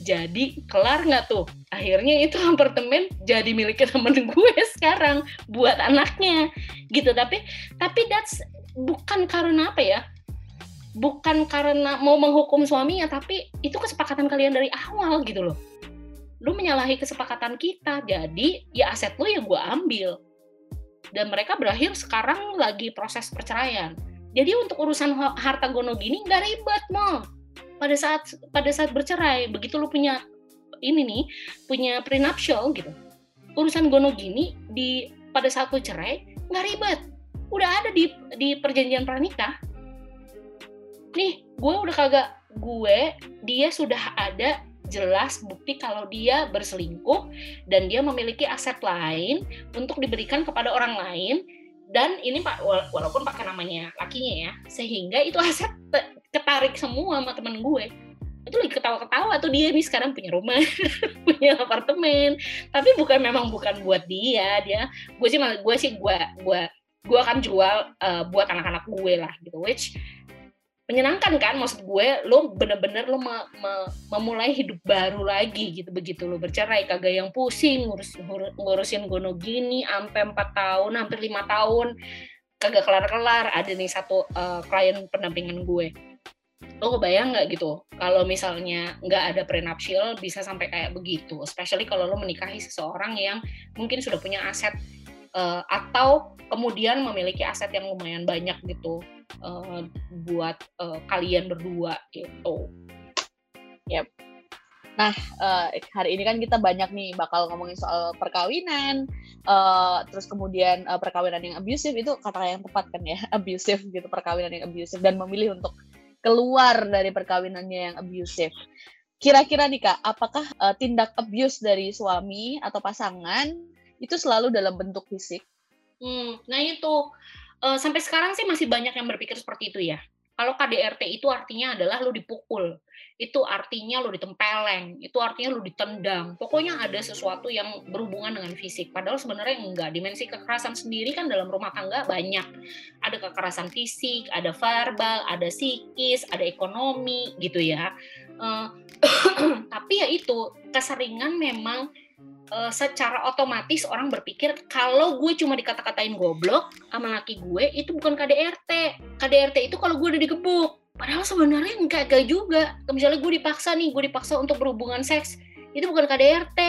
Jadi kelar nggak tuh? Akhirnya itu apartemen jadi miliknya temen gue sekarang buat anaknya. Gitu tapi tapi that's bukan karena apa ya? Bukan karena mau menghukum suaminya tapi itu kesepakatan kalian dari awal gitu loh. Lu menyalahi kesepakatan kita jadi ya aset lu yang gue ambil dan mereka berakhir sekarang lagi proses perceraian. Jadi untuk urusan harta gono gini nggak ribet mau. Pada saat pada saat bercerai, begitu lu punya ini nih, punya prenuptial gitu. Urusan gono gini di pada saat lu cerai nggak ribet. Udah ada di di perjanjian pranikah. Nih, gue udah kagak gue dia sudah ada jelas bukti kalau dia berselingkuh dan dia memiliki aset lain untuk diberikan kepada orang lain. Dan ini pak walaupun pakai namanya lakinya ya sehingga itu aset ketarik semua sama temen gue. Itu lagi ketawa-ketawa tuh dia nih sekarang punya rumah punya apartemen. Tapi bukan memang bukan buat dia dia gue sih gue sih gue gue gue akan jual uh, buat anak-anak gue lah gitu which menyenangkan kan? Maksud gue lo bener-bener lo me, me, memulai hidup baru lagi gitu begitu lo bercerai. Kagak yang pusing ngurus ngurusin gono gini sampai empat tahun hampir lima tahun. Kagak kelar-kelar ada nih satu uh, klien pendampingan gue. Lo kebayang nggak gitu? Kalau misalnya nggak ada prenuptial bisa sampai kayak begitu. Especially kalau lo menikahi seseorang yang mungkin sudah punya aset uh, atau kemudian memiliki aset yang lumayan banyak gitu uh, buat uh, kalian berdua gitu. Yep. Nah, uh, hari ini kan kita banyak nih bakal ngomongin soal perkawinan, uh, terus kemudian uh, perkawinan yang abusive itu kata yang tepat kan ya, abusive gitu, perkawinan yang abusive dan memilih untuk keluar dari perkawinannya yang abusive. Kira-kira nih Kak, apakah uh, tindak abuse dari suami atau pasangan itu selalu dalam bentuk fisik? Hmm, nah itu uh, sampai sekarang sih masih banyak yang berpikir seperti itu ya. Kalau KDRT itu artinya adalah lo dipukul, itu artinya lo ditempeleng, itu artinya lo ditendang. Pokoknya ada sesuatu yang berhubungan dengan fisik. Padahal sebenarnya enggak. Dimensi kekerasan sendiri kan dalam rumah tangga banyak. Ada kekerasan fisik, ada verbal, ada psikis, ada ekonomi gitu ya. Uh, tapi ya itu keseringan memang uh, secara otomatis orang berpikir kalau gue cuma dikata-katain goblok sama laki gue itu bukan KDRT. KDRT itu kalau gue udah digebuk. Padahal sebenarnya enggak, enggak juga. Misalnya gue dipaksa nih, gue dipaksa untuk berhubungan seks, itu bukan KDRT.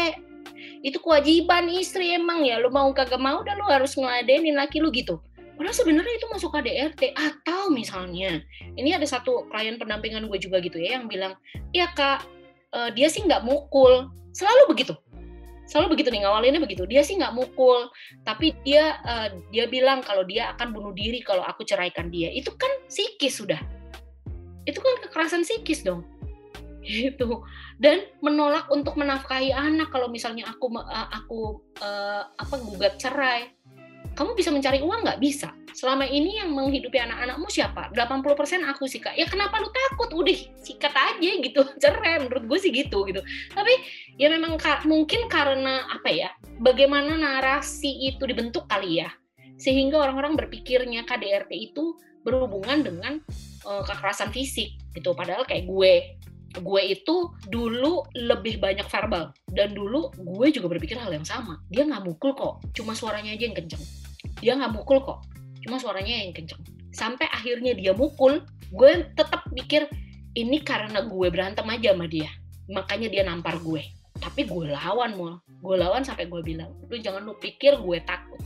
Itu kewajiban istri emang ya. Lu mau kagak mau dan lu harus ngeladenin laki lu gitu. Padahal sebenarnya itu masuk KDRT atau misalnya ini ada satu klien pendampingan gue juga gitu ya yang bilang, ya kak, uh, dia sih nggak mukul, selalu begitu selalu begitu nih ngawalinnya begitu. Dia sih nggak mukul tapi dia uh, dia bilang kalau dia akan bunuh diri kalau aku ceraikan dia. Itu kan psikis sudah. Itu kan kekerasan psikis dong. Gitu. Dan menolak untuk menafkahi anak kalau misalnya aku uh, aku uh, apa gugat cerai kamu bisa mencari uang nggak? Bisa. Selama ini yang menghidupi anak-anakmu siapa? 80% aku sih kak. Ya kenapa lu takut? Udah sikat aja gitu. Cerai menurut gue sih gitu gitu. Tapi ya memang mungkin karena apa ya bagaimana narasi itu dibentuk kali ya. Sehingga orang-orang berpikirnya KDRT itu berhubungan dengan uh, kekerasan fisik gitu. Padahal kayak gue. Gue itu dulu lebih banyak verbal. Dan dulu gue juga berpikir hal yang sama. Dia nggak mukul kok. Cuma suaranya aja yang kenceng dia nggak mukul kok. Cuma suaranya yang kenceng. Sampai akhirnya dia mukul gue tetap mikir ini karena gue berantem aja sama dia. Makanya dia nampar gue. Tapi gue lawan mul. Gue lawan sampai gue bilang lu jangan lu pikir gue takut.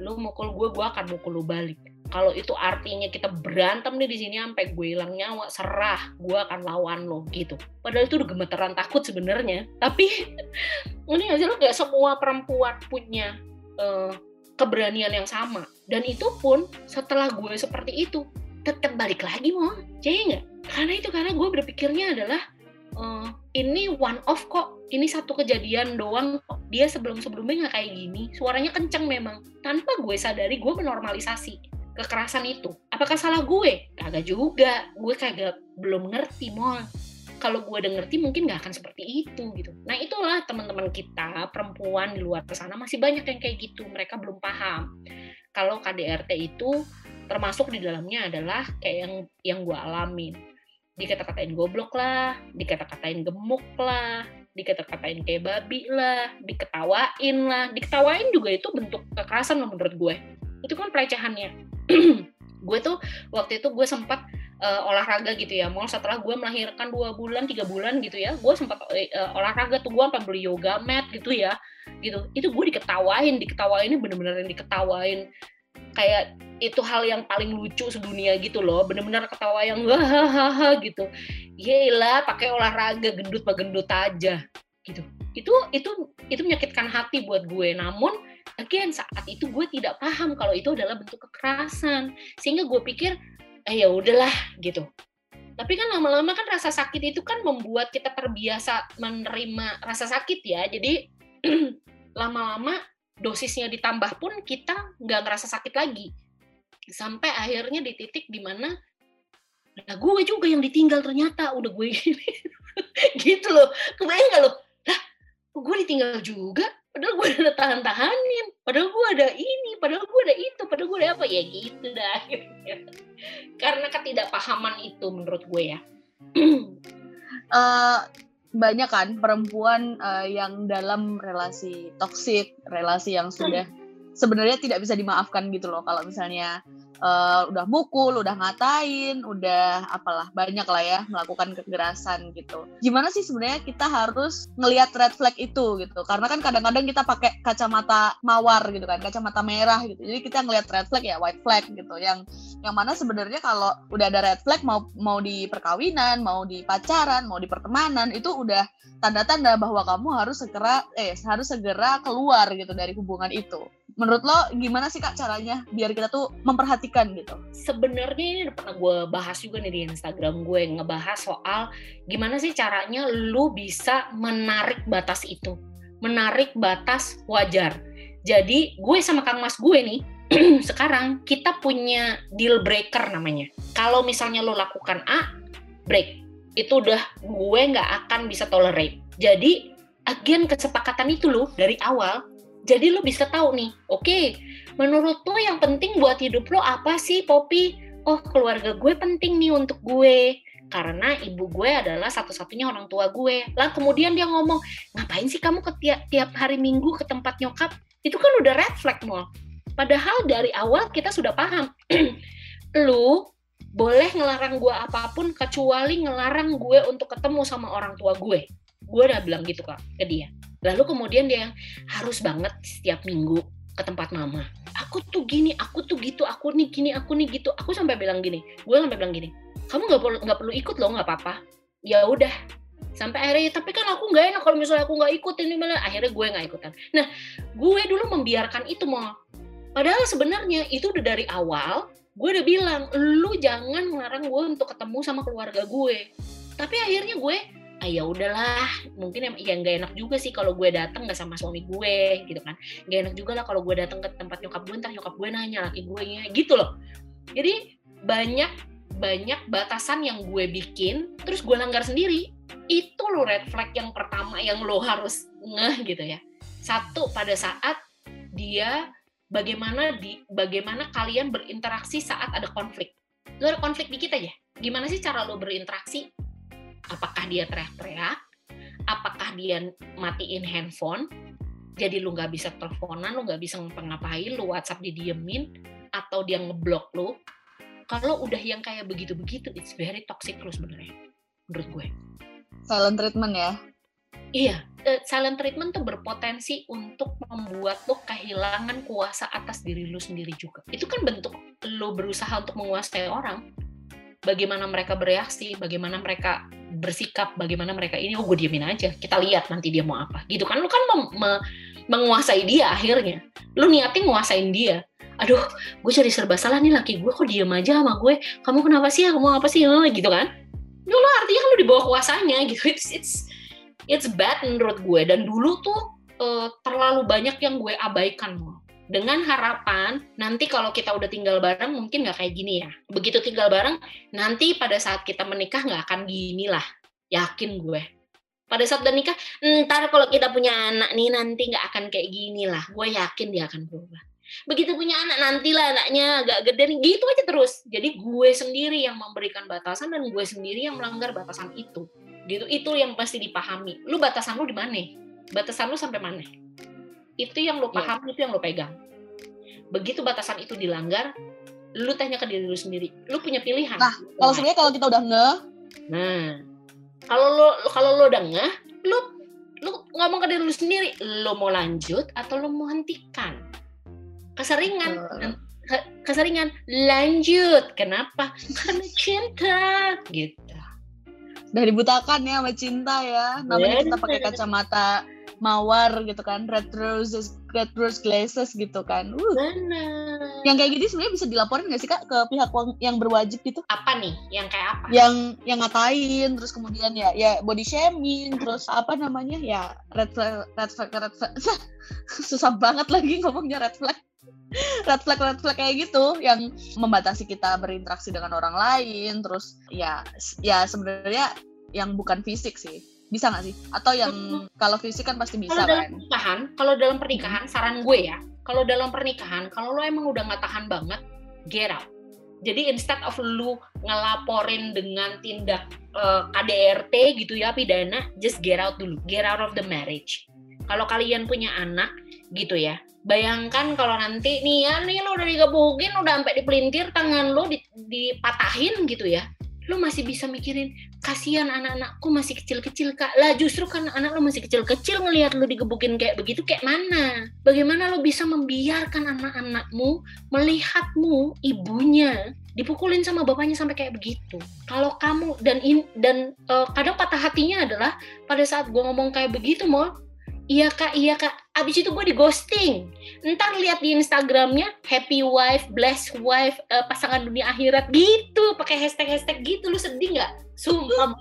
Lu mukul gue gue akan mukul lu balik. Kalau itu artinya kita berantem nih di sini sampai gue hilang nyawa serah gue akan lawan lo gitu. Padahal itu udah gemeteran takut sebenarnya. Tapi ini aja lo kayak semua perempuan punya uh, keberanian yang sama dan itu pun setelah gue seperti itu tetap balik lagi mau jadi nggak karena itu karena gue berpikirnya adalah uh, ini one off kok ini satu kejadian doang kok dia sebelum sebelumnya nggak kayak gini suaranya kenceng memang tanpa gue sadari gue menormalisasi kekerasan itu. Apakah salah gue? Kagak juga. Gue kagak belum ngerti mol. Kalau gue udah ngerti mungkin gak akan seperti itu gitu. Nah itulah teman-teman kita perempuan di luar sana masih banyak yang kayak gitu. Mereka belum paham kalau KDRT itu termasuk di dalamnya adalah kayak yang yang gue alamin. Dikata-katain goblok lah, dikata-katain gemuk lah, dikata-katain kayak babi lah, diketawain lah. Diketawain juga itu bentuk kekerasan menurut gue. Itu kan pelecehannya gue tuh waktu itu gue sempat uh, olahraga gitu ya. Mau setelah gue melahirkan dua bulan tiga bulan gitu ya gue sempat uh, olahraga tuh gue sampai beli yoga mat gitu ya gitu. Itu gue diketawain diketawain ini bener-bener yang diketawain. Kayak itu hal yang paling lucu sedunia gitu loh bener-bener ketawa yang hahaha gitu. Yelah pakai olahraga gendut pak gendut aja gitu. Itu itu itu menyakitkan hati buat gue. Namun again saat itu gue tidak paham kalau itu adalah bentuk kekerasan. Sehingga gue pikir eh ya udahlah gitu. Tapi kan lama-lama kan rasa sakit itu kan membuat kita terbiasa menerima rasa sakit ya. Jadi lama-lama dosisnya ditambah pun kita nggak ngerasa sakit lagi. Sampai akhirnya di titik di mana nah gue juga yang ditinggal ternyata udah gue gini gitu loh. Kebayang gak lo? Lah gue ditinggal juga padahal gue udah tahan-tahanin padahal gue ada ini padahal gue ada itu padahal gue ada apa? Ya gitu dah akhirnya. Karena ketidakpahaman itu menurut gue ya. Uh, banyak kan perempuan uh, yang dalam relasi toksik relasi yang sudah hmm. Sebenarnya tidak bisa dimaafkan gitu loh kalau misalnya uh, udah mukul, udah ngatain, udah apalah banyak lah ya melakukan kekerasan gitu. Gimana sih sebenarnya kita harus ngelihat red flag itu gitu? Karena kan kadang-kadang kita pakai kacamata mawar gitu kan, kacamata merah gitu. Jadi kita ngelihat red flag ya white flag gitu. Yang yang mana sebenarnya kalau udah ada red flag mau mau di perkawinan, mau di pacaran, mau di pertemanan itu udah tanda-tanda bahwa kamu harus segera eh harus segera keluar gitu dari hubungan itu menurut lo gimana sih kak caranya biar kita tuh memperhatikan gitu? Sebenarnya ini udah pernah gue bahas juga nih di Instagram gue ngebahas soal gimana sih caranya lu bisa menarik batas itu, menarik batas wajar. Jadi gue sama Kang Mas gue nih sekarang kita punya deal breaker namanya. Kalau misalnya lo lakukan A, break. Itu udah gue nggak akan bisa tolerate. Jadi agen kesepakatan itu lo dari awal jadi lo bisa tahu nih, oke, okay, menurut lo yang penting buat hidup lo apa sih, Poppy? Oh, keluarga gue penting nih untuk gue. Karena ibu gue adalah satu-satunya orang tua gue. Lah kemudian dia ngomong, ngapain sih kamu ke tiap, tiap hari minggu ke tempat nyokap? Itu kan udah red flag, Mol. Padahal dari awal kita sudah paham. lu boleh ngelarang gue apa pun kecuali ngelarang gue untuk ketemu sama orang tua gue. Gue udah bilang gitu kak ke dia Lalu kemudian dia yang harus banget setiap minggu ke tempat mama. Aku tuh gini, aku tuh gitu, aku nih gini, aku nih gitu. Aku sampai bilang gini, gue sampai bilang gini, kamu nggak perlu nggak perlu ikut loh, nggak apa-apa. Ya udah, sampai akhirnya tapi kan aku nggak enak kalau misalnya aku nggak ikut ini malah akhirnya gue nggak ikutan. Nah, gue dulu membiarkan itu mau. Padahal sebenarnya itu udah dari awal gue udah bilang, lu jangan melarang gue untuk ketemu sama keluarga gue. Tapi akhirnya gue ah ya udahlah mungkin ya nggak enak juga sih kalau gue datang nggak sama suami gue gitu kan. Nggak enak juga lah kalau gue datang ke tempat nyokap gue ntar nyokap gue nanya laki gue nya gitu loh. Jadi banyak banyak batasan yang gue bikin terus gue langgar sendiri. Itu lo red flag yang pertama yang lo harus ngeh gitu ya. Satu pada saat dia bagaimana di bagaimana kalian berinteraksi saat ada konflik. Lo ada konflik dikit aja. Gimana sih cara lo berinteraksi apakah dia teriak-teriak? Apakah dia matiin handphone? Jadi lu nggak bisa teleponan lu nggak bisa ngapa-ngapain lu WhatsApp didiemin atau dia ngeblok lu? Kalau udah yang kayak begitu-begitu it's very toxic lu sebenarnya menurut gue. Silent treatment ya? Iya uh, silent treatment tuh berpotensi untuk membuat lo kehilangan kuasa atas diri lu sendiri juga. Itu kan bentuk lo berusaha untuk menguasai orang bagaimana mereka bereaksi, bagaimana mereka bersikap, bagaimana mereka ini, oh gue diemin aja, kita lihat nanti dia mau apa. Gitu kan, lu kan me menguasai dia akhirnya. Lu niatin nguasain dia. Aduh, gue jadi serba salah nih laki gue kok diem aja sama gue. Kamu kenapa sih? Kamu apa sih? Gitu kan. Lu artinya kan lu di bawah kuasanya gitu. It's, it's, it's bad menurut gue. Dan dulu tuh uh, terlalu banyak yang gue abaikan dengan harapan nanti kalau kita udah tinggal bareng mungkin nggak kayak gini ya. Begitu tinggal bareng, nanti pada saat kita menikah nggak akan gini lah. Yakin gue. Pada saat udah nikah, ntar kalau kita punya anak nih nanti nggak akan kayak gini lah. Gue yakin dia akan berubah. Begitu punya anak nantilah anaknya agak gede nih, gitu aja terus. Jadi gue sendiri yang memberikan batasan dan gue sendiri yang melanggar batasan itu. Gitu itu yang pasti dipahami. Lu batasan lu di mana? Batasan lu sampai mana? Itu yang lo iya. paham yeah. itu yang lo pegang. Begitu batasan itu dilanggar lu tanya ke diri lu sendiri. Lu punya pilihan. Nah kalau sebenarnya kalau kita udah nge nah kalau lo kalau lo udah nge lu lu ngomong ke diri lu sendiri lo mau lanjut atau lo mau hentikan? Keseringan. Uh. keseringan lanjut. Kenapa? Karena cinta gitu. Udah dibutakan ya sama cinta ya. Namanya kita pakai kacamata mawar gitu kan red roses red rose glasses gitu kan. Uh. Benar. yang kayak gini sebenarnya bisa dilaporin nggak sih kak ke pihak yang berwajib gitu? Apa nih? Yang kayak apa? Yang yang ngatain terus kemudian ya ya body shaming terus apa namanya ya red flag red flag red flag. Susah banget lagi ngomongnya red flag. Red flag red flag kayak gitu yang membatasi kita berinteraksi dengan orang lain terus ya ya sebenarnya yang bukan fisik sih bisa nggak sih? Atau yang kalau fisik kan pasti bisa kalau dalam kan? Pernikahan, kalau dalam pernikahan saran gue ya, kalau dalam pernikahan kalau lo emang udah nggak tahan banget, get out. Jadi instead of lu ngelaporin dengan tindak uh, eh, KDRT gitu ya pidana, just get out dulu, get out of the marriage. Kalau kalian punya anak gitu ya, bayangkan kalau nanti nih ya nih lo udah digebukin udah sampai dipelintir tangan lo dipatahin gitu ya lo masih bisa mikirin kasihan anak-anakku masih kecil-kecil kak. Lah justru karena anak lo masih kecil-kecil ngelihat lo digebukin kayak begitu kayak mana? Bagaimana lo bisa membiarkan anak-anakmu melihatmu ibunya dipukulin sama bapaknya sampai kayak begitu? Kalau kamu dan in, dan uh, kadang patah hatinya adalah pada saat gue ngomong kayak begitu mau iya kak. Iya kak. Abis itu gue di ghosting. Ntar lihat di instagramnya happy wife blessed wife uh, pasangan dunia akhirat. Gitu pakai hashtag hashtag gitu. Lu sedih nggak? Sumpah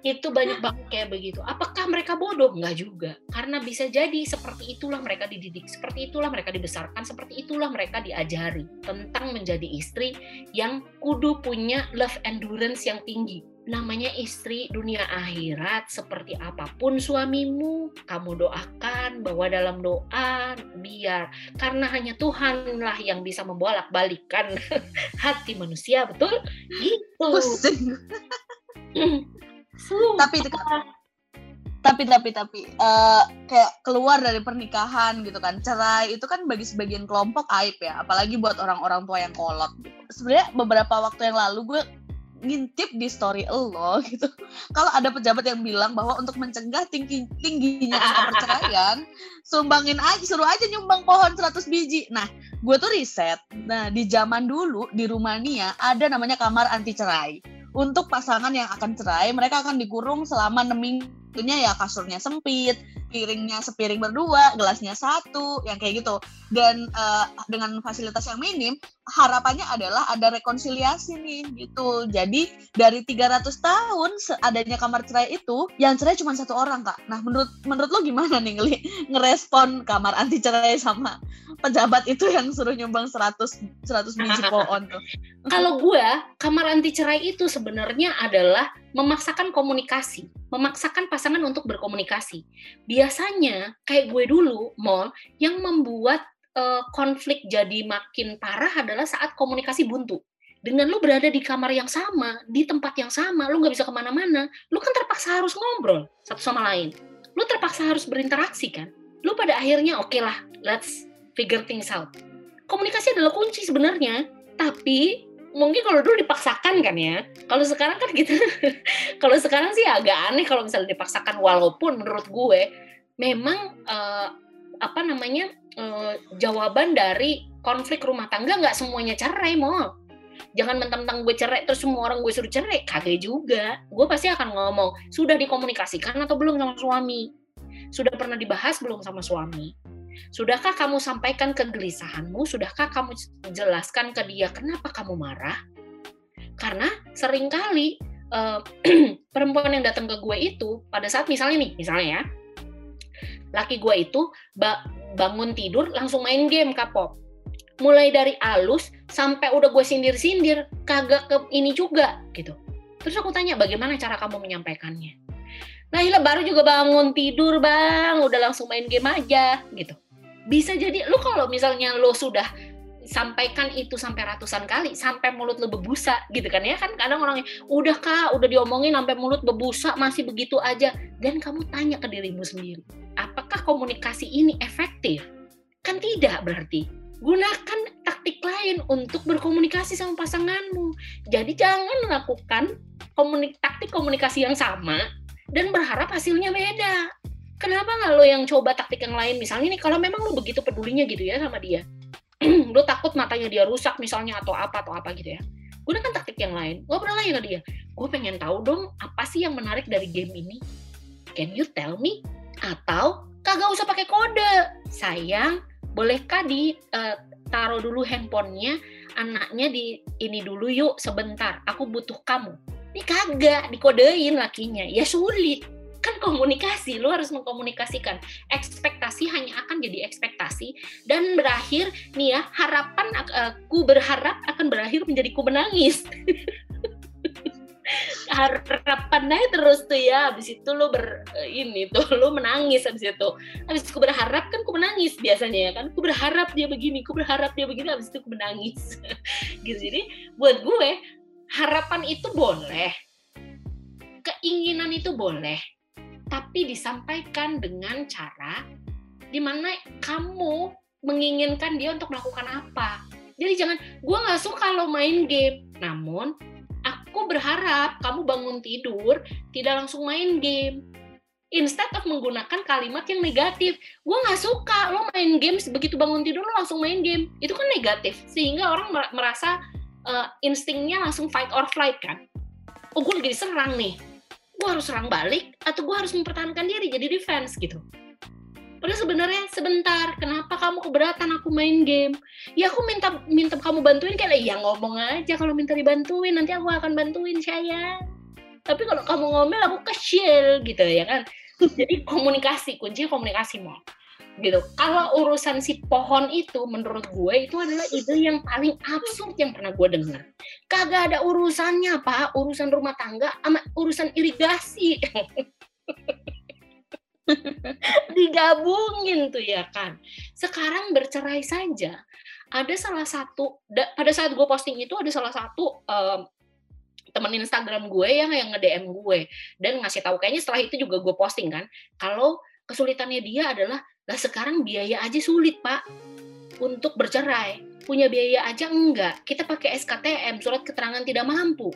itu banyak banget kayak begitu. Apakah mereka bodoh? Nggak juga. Karena bisa jadi seperti itulah mereka dididik seperti itulah mereka dibesarkan seperti itulah mereka diajari tentang menjadi istri yang kudu punya love endurance yang tinggi namanya istri dunia akhirat seperti apa pun suamimu kamu doakan bahwa dalam doa biar karena hanya Tuhanlah yang bisa membolak balikan hati manusia betul? Gitu. Tapi tapi tapi tapi uh, kayak keluar dari pernikahan gitu kan cerai itu kan bagi sebagian kelompok aib ya apalagi buat orang-orang tua yang kolot gitu. sebenarnya beberapa waktu yang lalu gue ngintip di story lo gitu. Kalau ada pejabat yang bilang bahwa untuk mencegah tinggi tingginya angka perceraian, sumbangin aja suruh aja nyumbang pohon 100 biji. Nah, gue tuh riset. Nah, di zaman dulu di Rumania ada namanya kamar anti cerai. Untuk pasangan yang akan cerai, mereka akan dikurung selama 6 minggu tentunya ya kasurnya sempit, piringnya sepiring berdua, gelasnya satu, yang kayak gitu. Dan uh, dengan fasilitas yang minim, harapannya adalah ada rekonsiliasi nih gitu. Jadi dari 300 tahun adanya kamar cerai itu, yang cerai cuma satu orang kak. Nah menurut menurut lo gimana nih ngeli ngerespon kamar anti cerai sama pejabat itu yang suruh nyumbang 100 100 biji pohon tuh? Kalau gue, kamar anti cerai itu sebenarnya adalah memaksakan komunikasi, memaksakan pasangan untuk berkomunikasi. Biasanya kayak gue dulu, mall yang membuat uh, konflik jadi makin parah adalah saat komunikasi buntu. Dengan lu berada di kamar yang sama, di tempat yang sama, lu nggak bisa ke mana-mana, lu kan terpaksa harus ngobrol satu sama lain. Lu terpaksa harus berinteraksi kan. Lu pada akhirnya oke okay lah, let's figure things out. Komunikasi adalah kunci sebenarnya, tapi mungkin kalau dulu dipaksakan kan ya. Kalau sekarang kan gitu. kalau sekarang sih agak aneh kalau misalnya dipaksakan walaupun menurut gue memang uh, apa namanya uh, jawaban dari konflik rumah tangga nggak semuanya cerai mau. Jangan mentang-mentang gue cerai terus semua orang gue suruh cerai, kagak juga. Gue pasti akan ngomong, sudah dikomunikasikan atau belum sama suami? Sudah pernah dibahas belum sama suami? Sudahkah kamu sampaikan kegelisahanmu? Sudahkah kamu jelaskan ke dia kenapa kamu marah? Karena sering kali uh, perempuan yang datang ke gue itu pada saat misalnya nih, misalnya ya, laki gue itu ba bangun tidur langsung main game kapok. Mulai dari alus sampai udah gue sindir-sindir, kagak ke ini juga gitu. Terus aku tanya bagaimana cara kamu menyampaikannya? Nah, Hila baru juga bangun tidur, Bang. Udah langsung main game aja, gitu. Bisa jadi lu kalau misalnya lo sudah sampaikan itu sampai ratusan kali sampai mulut lo bebusa gitu kan ya? Kan kadang orangnya udah kak udah diomongin sampai mulut bebusa masih begitu aja. Dan kamu tanya ke dirimu sendiri apakah komunikasi ini efektif? Kan tidak berarti. Gunakan taktik lain untuk berkomunikasi sama pasanganmu. Jadi jangan melakukan komunik taktik komunikasi yang sama dan berharap hasilnya beda. Kenapa nggak lo yang coba taktik yang lain? Misalnya nih, kalau memang lo begitu pedulinya gitu ya sama dia, lo takut matanya dia rusak misalnya atau apa atau apa gitu ya. Gunakan taktik yang lain. Ngobrol aja ke dia. Gue pengen tahu dong apa sih yang menarik dari game ini. Can you tell me? Atau kagak usah pakai kode. Sayang, bolehkah di uh, taruh dulu handphonenya, anaknya di ini dulu yuk sebentar. Aku butuh kamu ini kagak dikodein lakinya. Ya sulit. Kan komunikasi lu harus mengkomunikasikan. Ekspektasi hanya akan jadi ekspektasi. Dan berakhir nih ya harapan aku berharap akan berakhir menjadi ku menangis. Harapannya terus tuh ya habis itu lu ber ini tuh lu menangis habis itu. Habis ku berharap kan ku menangis biasanya ya kan. Ku berharap dia begini ku berharap dia begini habis itu ku menangis. Gitu. Jadi buat gue harapan itu boleh, keinginan itu boleh, tapi disampaikan dengan cara di mana kamu menginginkan dia untuk melakukan apa. Jadi jangan, gue nggak suka lo main game. Namun, aku berharap kamu bangun tidur tidak langsung main game. Instead of menggunakan kalimat yang negatif, gue nggak suka lo main game begitu bangun tidur lo langsung main game. Itu kan negatif, sehingga orang merasa uh, instingnya langsung fight or flight kan. Oh gue lagi diserang nih, gue harus serang balik atau gue harus mempertahankan diri jadi defense gitu. Padahal sebenarnya sebentar, kenapa kamu keberatan aku main game? Ya aku minta minta kamu bantuin kayak ya ngomong aja kalau minta dibantuin nanti aku akan bantuin sayang. Tapi kalau kamu ngomel aku kecil gitu ya kan jadi komunikasi kuncinya komunikasi mau gitu. Kalau urusan si pohon itu menurut gue itu adalah ide yang paling absurd yang pernah gue dengar. Kagak ada urusannya pak. Urusan rumah tangga sama urusan irigasi. Digabungin tuh ya kan? Sekarang bercerai saja. Ada salah satu pada saat gue posting itu ada salah satu um, temen Instagram gue yang yang nge-DM gue. Dan ngasih tahu kayaknya setelah itu juga gue posting kan kalau kesulitannya dia adalah lah sekarang biaya aja sulit pak untuk bercerai. Punya biaya aja enggak. Kita pakai SKTM surat keterangan tidak mampu.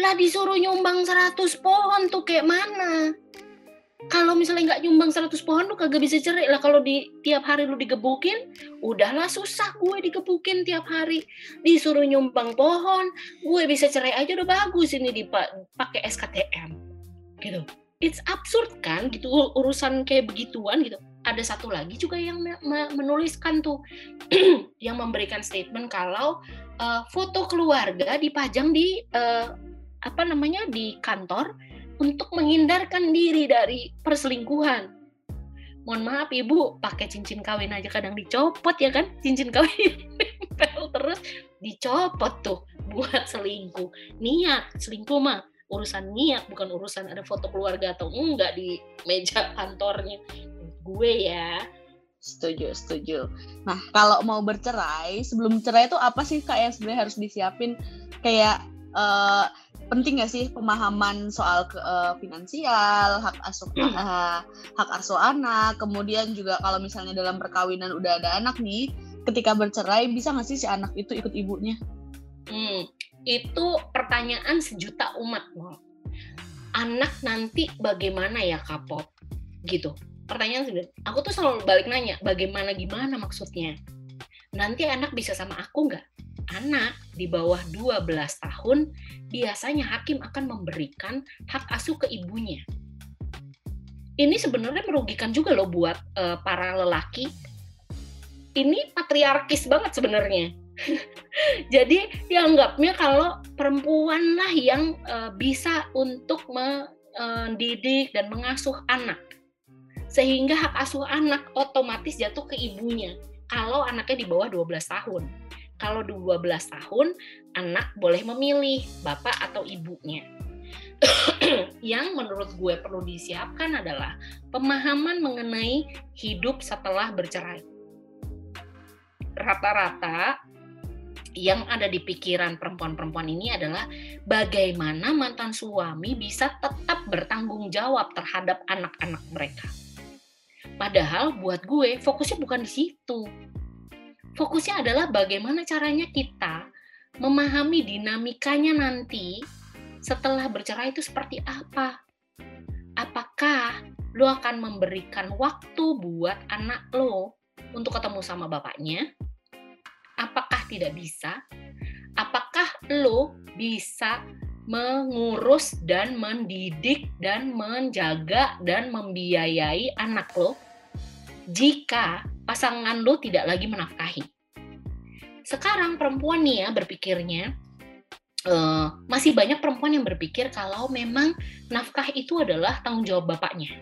Lah disuruh nyumbang 100 pohon tuh kayak mana? Kalau misalnya nggak nyumbang 100 pohon lu kagak bisa cerai. Lah kalau di tiap hari lu digebukin udahlah susah gue digebukin tiap hari. Disuruh nyumbang pohon gue bisa cerai aja udah bagus ini dipakai SKTM gitu. It's absurd kan gitu urusan kayak begituan gitu ada satu lagi juga yang menuliskan tuh yang memberikan statement kalau uh, foto keluarga dipajang di uh, apa namanya di kantor untuk menghindarkan diri dari perselingkuhan. Mohon maaf ibu, pakai cincin kawin aja kadang dicopot ya kan? Cincin kawin terus dicopot tuh buat selingkuh. Niat selingkuh mah urusan niat bukan urusan ada foto keluarga atau enggak di meja kantornya gue ya setuju setuju nah kalau mau bercerai sebelum cerai itu apa sih kak yang sebenarnya harus disiapin kayak uh, penting gak sih pemahaman soal ke, uh, finansial, hak asuh uh, hak asuh anak, kemudian juga kalau misalnya dalam perkawinan udah ada anak nih, ketika bercerai bisa nggak sih si anak itu ikut ibunya? Hmm, itu pertanyaan sejuta umat, mau. Anak nanti bagaimana ya kapot? Gitu. Pertanyaan sebenarnya. Aku tuh selalu balik nanya, bagaimana gimana maksudnya? Nanti anak bisa sama aku nggak? anak di bawah 12 tahun, biasanya hakim akan memberikan hak asuh ke ibunya. Ini sebenarnya merugikan juga loh buat uh, para lelaki. Ini patriarkis banget sebenarnya. Jadi dianggapnya kalau perempuan lah yang uh, bisa untuk mendidik dan mengasuh anak. Sehingga hak asuh anak otomatis jatuh ke ibunya kalau anaknya di bawah 12 tahun kalau 12 tahun anak boleh memilih bapak atau ibunya. yang menurut gue perlu disiapkan adalah pemahaman mengenai hidup setelah bercerai. Rata-rata yang ada di pikiran perempuan-perempuan ini adalah bagaimana mantan suami bisa tetap bertanggung jawab terhadap anak-anak mereka. Padahal buat gue fokusnya bukan di situ fokusnya adalah bagaimana caranya kita memahami dinamikanya nanti setelah bercerai itu seperti apa. Apakah lo akan memberikan waktu buat anak lo untuk ketemu sama bapaknya? Apakah tidak bisa? Apakah lo bisa mengurus dan mendidik dan menjaga dan membiayai anak lo jika pasangan lo tidak lagi menafkahi. Sekarang perempuan nih ya berpikirnya, uh, masih banyak perempuan yang berpikir kalau memang nafkah itu adalah tanggung jawab bapaknya.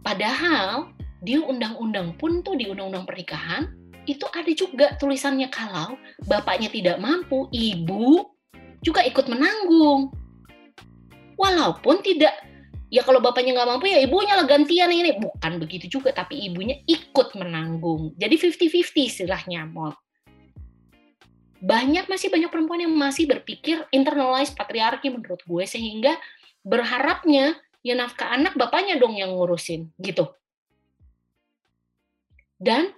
Padahal di undang-undang pun tuh di undang-undang pernikahan itu ada juga tulisannya kalau bapaknya tidak mampu, ibu juga ikut menanggung. Walaupun tidak ya kalau bapaknya nggak mampu ya ibunya lah gantian ini. Bukan begitu juga tapi ibunya ikut menanggung. Jadi 50-50 istilahnya mau banyak masih banyak perempuan yang masih berpikir internalize patriarki menurut gue sehingga berharapnya ya nafkah anak bapaknya dong yang ngurusin gitu. Dan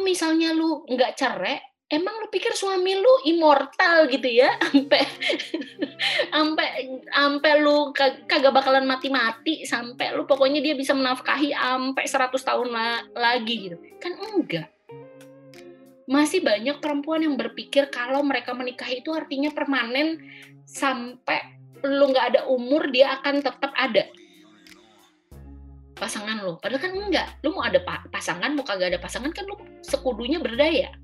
misalnya lu nggak cerai, emang lu pikir suami lu immortal gitu ya? Sampai sampai sampai lu kagak bakalan mati-mati sampai lu pokoknya dia bisa menafkahi sampai 100 tahun la lagi gitu. Kan enggak. Masih banyak perempuan yang berpikir kalau mereka menikah itu artinya permanen sampai lu nggak ada umur dia akan tetap ada pasangan lo. Padahal kan enggak. Lu mau ada pasangan, mau kagak ada pasangan kan lu sekudunya berdaya.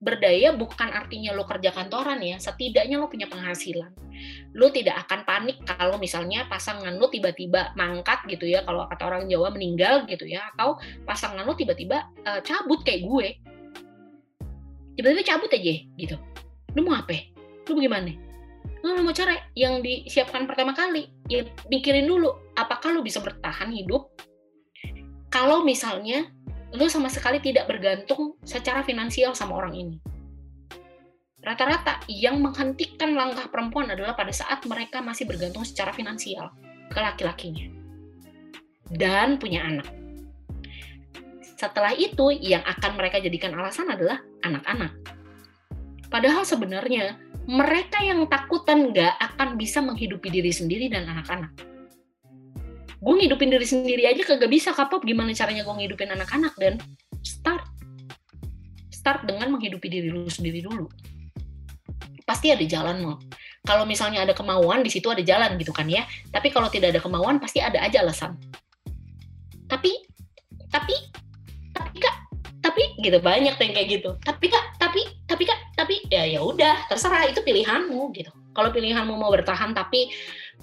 Berdaya bukan artinya lo kerja kantoran ya, setidaknya lo punya penghasilan. Lo tidak akan panik kalau misalnya pasangan lo tiba-tiba mangkat gitu ya, kalau kata orang Jawa meninggal gitu ya, atau pasangan lo tiba-tiba uh, cabut kayak gue. Tiba-tiba cabut aja gitu. Lu mau apa? Lu bagaimana? Lu mau cara yang disiapkan pertama kali, ya mikirin dulu apakah lu bisa bertahan hidup kalau misalnya lu sama sekali tidak bergantung secara finansial sama orang ini. Rata-rata yang menghentikan langkah perempuan adalah pada saat mereka masih bergantung secara finansial ke laki-lakinya. Dan punya anak. Setelah itu, yang akan mereka jadikan alasan adalah anak-anak. Padahal sebenarnya, mereka yang takutan nggak akan bisa menghidupi diri sendiri dan anak-anak gue ngidupin diri sendiri aja kagak bisa kapok gimana caranya gue ngidupin anak-anak? Dan start. Start dengan menghidupi diri lu sendiri dulu. Pasti ada jalan mau kalau misalnya ada kemauan di situ ada jalan gitu kan ya. Tapi kalau tidak ada kemauan pasti ada aja alasan. Tapi tapi tapi kak tapi gitu banyak yang kayak gitu. Tapi kak tapi tapi kak tapi ya ya udah terserah itu pilihanmu gitu. Kalau pilihanmu mau bertahan tapi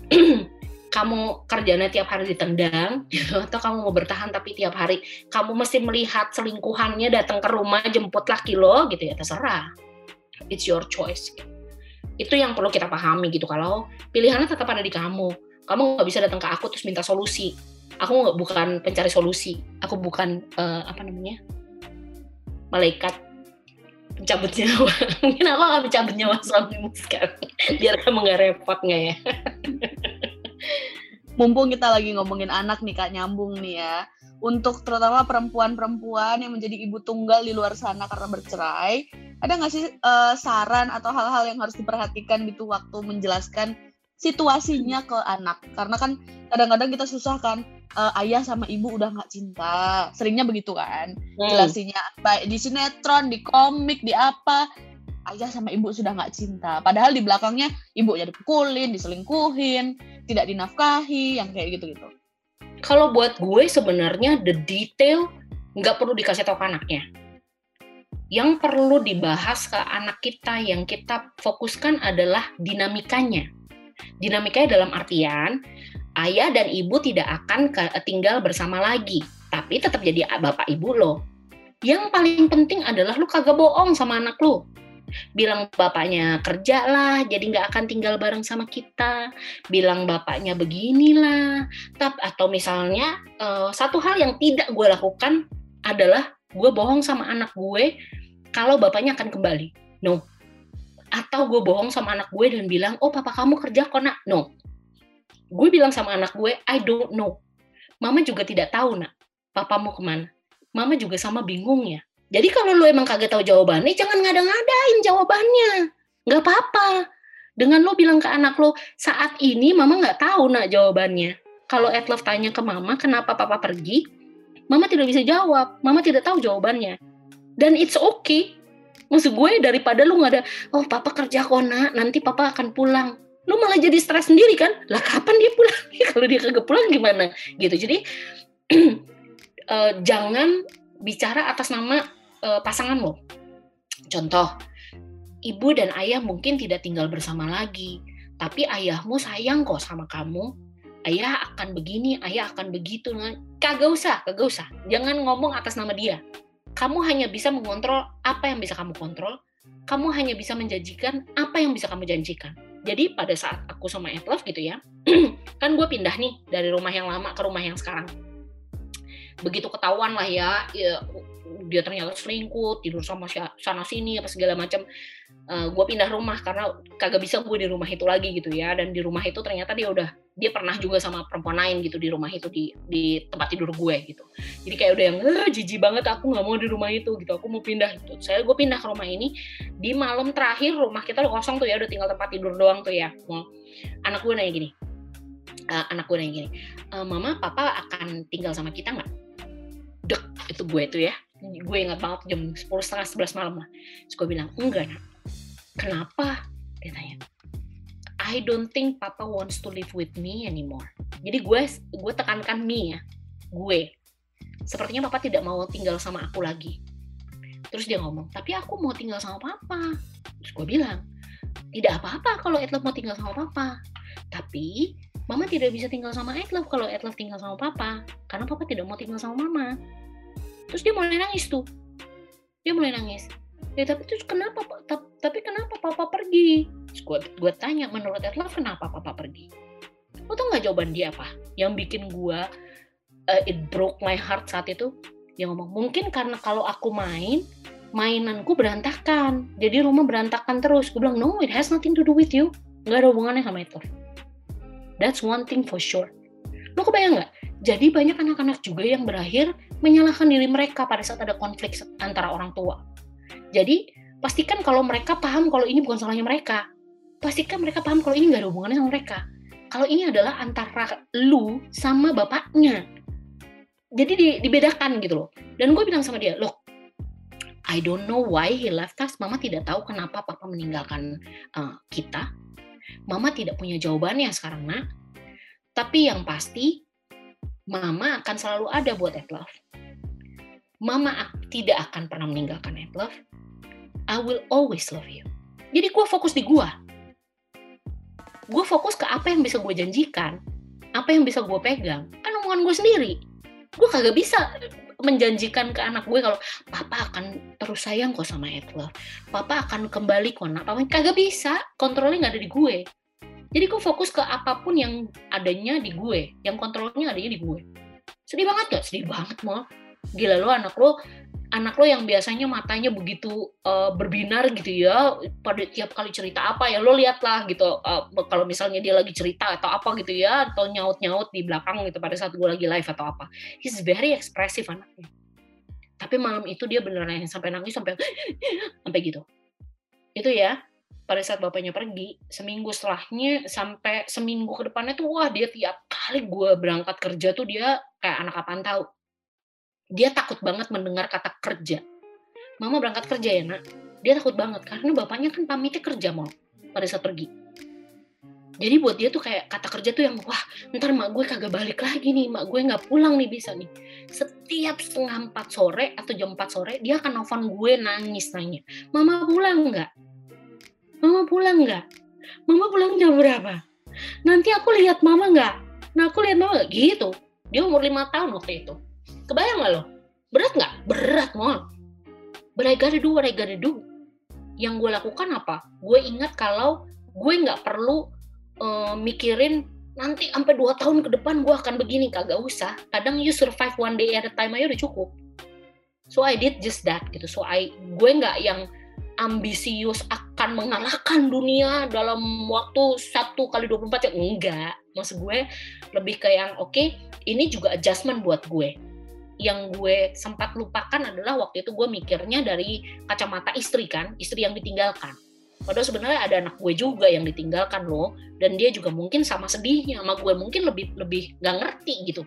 kamu kerjanya tiap hari ditendang gitu, atau kamu mau bertahan tapi tiap hari kamu mesti melihat selingkuhannya datang ke rumah jemput laki lo gitu ya terserah. It's your choice itu yang perlu kita pahami gitu. Kalau pilihannya tetap ada di kamu kamu nggak bisa datang ke aku terus minta solusi. Aku nggak bukan pencari solusi. Aku bukan uh, apa namanya malaikat pencabut nyawa. Mungkin aku akan mencabut nyawa suamimu sekarang biar kamu nggak repot nggak ya mumpung kita lagi ngomongin anak nih kak nyambung nih ya. Untuk terutama perempuan-perempuan yang menjadi ibu tunggal di luar sana karena bercerai ada nggak sih uh, saran atau hal-hal yang harus diperhatikan gitu waktu menjelaskan situasinya ke anak? Karena kan kadang-kadang kita susah kan uh, ayah sama ibu udah nggak cinta. Seringnya begitu kan? Hmm. jelasinya baik di sinetron di komik di apa ayah sama ibu sudah nggak cinta. Padahal di belakangnya ibunya dipukulin, diselingkuhin, tidak dinafkahi, yang kayak gitu-gitu. Kalau buat gue sebenarnya the detail nggak perlu dikasih tahu ke anaknya. Yang perlu dibahas ke anak kita yang kita fokuskan adalah dinamikanya. Dinamikanya dalam artian ayah dan ibu tidak akan tinggal bersama lagi, tapi tetap jadi bapak ibu lo. Yang paling penting adalah lu kagak bohong sama anak lu bilang bapaknya kerja lah jadi nggak akan tinggal bareng sama kita. Bilang bapaknya beginilah. Tapi atau misalnya uh, satu hal yang tidak gue lakukan adalah gue bohong sama anak gue kalau bapaknya akan kembali. No. Atau gue bohong sama anak gue dan bilang oh papa kamu kerja kok nak? No. Gue bilang sama anak gue I don't know. Mama juga tidak tahu nak papamu ke mana. Mama juga sama bingung ya jadi kalau lu emang kagak tahu jawabannya, jangan ngada-ngadain jawabannya. Nggak apa-apa. Dengan lo bilang ke anak lo, saat ini mama nggak tahu nak jawabannya. Kalau Edlove tanya ke mama, kenapa papa pergi? Mama tidak bisa jawab. Mama tidak tahu jawabannya. Dan it's okay. Maksud gue daripada lu nggak ada, oh papa kerja kok nak, nanti papa akan pulang. Lu malah jadi stres sendiri kan? Lah kapan dia pulang? Kalau dia kagak pulang gimana? Gitu. Jadi uh, jangan bicara atas nama uh, pasangan lo. Contoh, ibu dan ayah mungkin tidak tinggal bersama lagi, tapi ayahmu sayang kok sama kamu. Ayah akan begini, ayah akan begitu. Kagak usah, kagak usah. Jangan ngomong atas nama dia. Kamu hanya bisa mengontrol apa yang bisa kamu kontrol. Kamu hanya bisa menjanjikan apa yang bisa kamu janjikan. Jadi pada saat aku sama Etlove gitu ya, kan gue pindah nih dari rumah yang lama ke rumah yang sekarang. Begitu ketahuan lah ya, ya dia ternyata selingkuh tidur sama sana sini apa segala macam Eh, gue pindah rumah karena kagak bisa gue di rumah itu lagi gitu ya. Dan di rumah itu ternyata dia udah dia pernah juga sama perempuan lain gitu di rumah itu di di tempat tidur gue gitu. Jadi kayak udah yang eh, jijik banget aku nggak mau di rumah itu gitu. Aku mau pindah gitu. Saya gue pindah ke rumah ini di malam terakhir rumah kita udah kosong tuh ya udah tinggal tempat tidur doang tuh ya. Anak gue nanya gini eh, anak gue nanya gini "Eh, mama papa akan tinggal sama kita nggak? Dek itu gue tuh ya gue ingat banget jam sepuluh setengah sebelas malam lah. Terus gue bilang enggak nak. Kenapa? Dia tanya I don't think papa wants to live with me anymore. Jadi gue gue tekankan me ya. Gue. Sepertinya papa tidak mau tinggal sama aku lagi. Terus dia ngomong tapi aku mau tinggal sama papa. Terus gue bilang tidak apa-apa kalau Edlove mau tinggal sama papa. Tapi mama tidak bisa tinggal sama Edlove kalau Edlove tinggal sama papa. Karena papa tidak mau tinggal sama mama terus dia mulai nangis tuh. Dia mulai nangis. Ya tapi terus kenapa Pak? Ta- tapi kenapa papa pergi? Terus gue tanya menurut Edlove kenapa papa pergi? Lo tau nggak jawaban dia apa? Yang bikin gue uh, it broke my heart saat itu? Dia ngomong mungkin karena kalau aku main mainanku berantakan. Jadi rumah berantakan terus. Gue bilang no it has nothing to do with you. Nggak ada hubungannya sama itu. That's one thing for sure. Lo kebayang nggak? Jadi banyak anak-anak juga yang berakhir menyalahkan diri mereka pada saat ada konflik antara orang tua. Jadi pastikan kalau mereka paham kalau ini bukan salahnya mereka. Pastikan mereka paham kalau ini nggak ada hubungannya sama mereka. Kalau ini adalah antara lu sama bapaknya. Jadi di- dibedakan gitu loh. Dan gue bilang sama dia loh I don't know why he left us. Mama tidak tahu kenapa papa meninggalkan uh, kita. Mama tidak punya jawabannya sekarang nak. Tapi yang pasti mama akan selalu ada buat Edlove mama ak- tidak akan pernah meninggalkan Edlove I will always love you. Jadi gue fokus di gue gue fokus ke apa yang bisa gue janjikan apa yang bisa gue pegang. Kan omongan gue sendiri. Gue kagak bisa menjanjikan ke anak gue kalau papa akan terus sayang kok sama Edlove papa akan kembali kok nak papa. Kagak bisa. Kontrolnya nggak ada di gue jadi gue fokus ke apa pun yang adanya di gue yang kontrolnya adanya di gue. Sedih banget gak? Sedih banget mal gila lo anak lo anak lo yang biasanya matanya begitu eh, berbinar gitu ya pada tiap kali cerita apa ya lo lihatlah gitu eh, kalau misalnya dia lagi cerita atau apa gitu ya atau nyaut nyaut di belakang gitu pada saat gue lagi live atau apa. He's very expressive anaknya. Tapi malam itu dia beneran yang sampai nangis sampai sampai gitu. Itu ya pada saat bapaknya pergi seminggu setelahnya sampai seminggu ke depannya tuh wah dia tiap kali gue berangkat kerja tuh dia kayak anak apaan tahu. Dia takut banget mendengar kata kerja. Mama berangkat kerja ya nak? Dia takut banget karena bapaknya kan pamitnya kerja mau pada saat pergi. Jadi buat dia tuh kayak kata kerja tuh yang wah ntar mak gue kagak balik lagi nih mak gue nggak pulang nih bisa nih. Setiap setengah empat sore atau jam 4 sore dia akan nelfon gue nangis nanya mama pulang nggak mama pulang nggak? Mama pulang jam berapa? Nanti aku lihat mama nggak? Nah aku lihat mama nggak gitu. Dia umur lima tahun waktu itu. Kebayang nggak lo? Berat nggak? Berat mau but I gotta do what I gotta do yang gue lakukan apa? Gue ingat kalau gue nggak perlu eh, mikirin nanti sampai dua tahun ke depan gue akan begini. Kagak usah. Kadang you survive one day at a time aja udah cukup. So I did just that gitu. So I gue nggak yang ambisius akan mengalahkan dunia dalam waktu satu kali 24 jam? Enggak. Maksud gue lebih ke yang oke ini juga adjustment buat gue. Yang gue sempat lupakan adalah waktu itu gue mikirnya dari kacamata istri kan istri yang ditinggalkan. Padahal sebenarnya ada anak gue juga yang ditinggalkan loh dan dia juga mungkin sama sedihnya sama gue mungkin lebih lebih nggak ngerti gitu.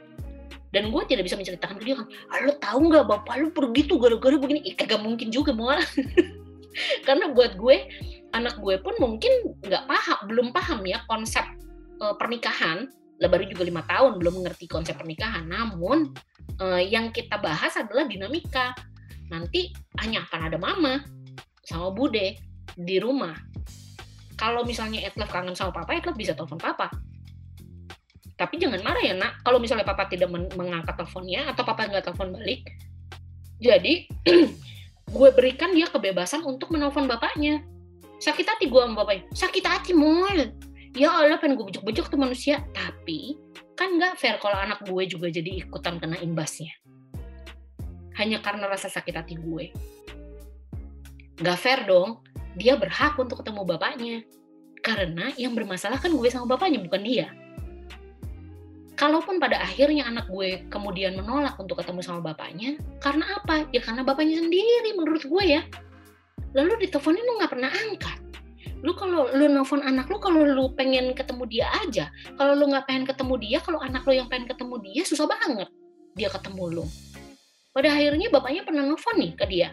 Dan gue tidak bisa menceritakan ke dia kan lo tahu nggak bapak lo pergi tuh gara-gara begini? Ih, kagak mungkin juga mau karena buat gue anak gue pun mungkin nggak paham belum paham ya konsep eh, pernikahan. Lah baru juga lima tahun belum mengerti konsep pernikahan. Namun eh, yang kita bahas adalah dinamika. Nanti hanya akan ada mama sama bude di rumah. Kalau misalnya Edlove kangen sama papa Edlove bisa telepon papa. Tapi jangan marah ya nak. Kalau misalnya papa tidak men- mengangkat teleponnya atau papa nggak telepon balik. Jadi gue berikan dia kebebasan untuk menelpon bapaknya sakit hati gue sama bapaknya sakit hati mul ya Allah pengen gue bujuk-bujuk tuh manusia tapi kan nggak fair kalau anak gue juga jadi ikutan kena imbasnya hanya karena rasa sakit hati gue. Gak fair dong, dia berhak untuk ketemu bapaknya. Karena yang bermasalah kan gue sama bapaknya, bukan dia. Kalaupun pada akhirnya anak gue kemudian menolak untuk ketemu sama bapaknya, karena apa? Ya karena bapaknya sendiri menurut gue ya. Lalu diteleponin lu nggak pernah angkat. Lu kalau lu nelfon anak lu kalau lu pengen ketemu dia aja. Kalau lu nggak pengen ketemu dia, kalau anak lu yang pengen ketemu dia susah banget dia ketemu lu. Pada akhirnya bapaknya pernah nelfon nih ke dia.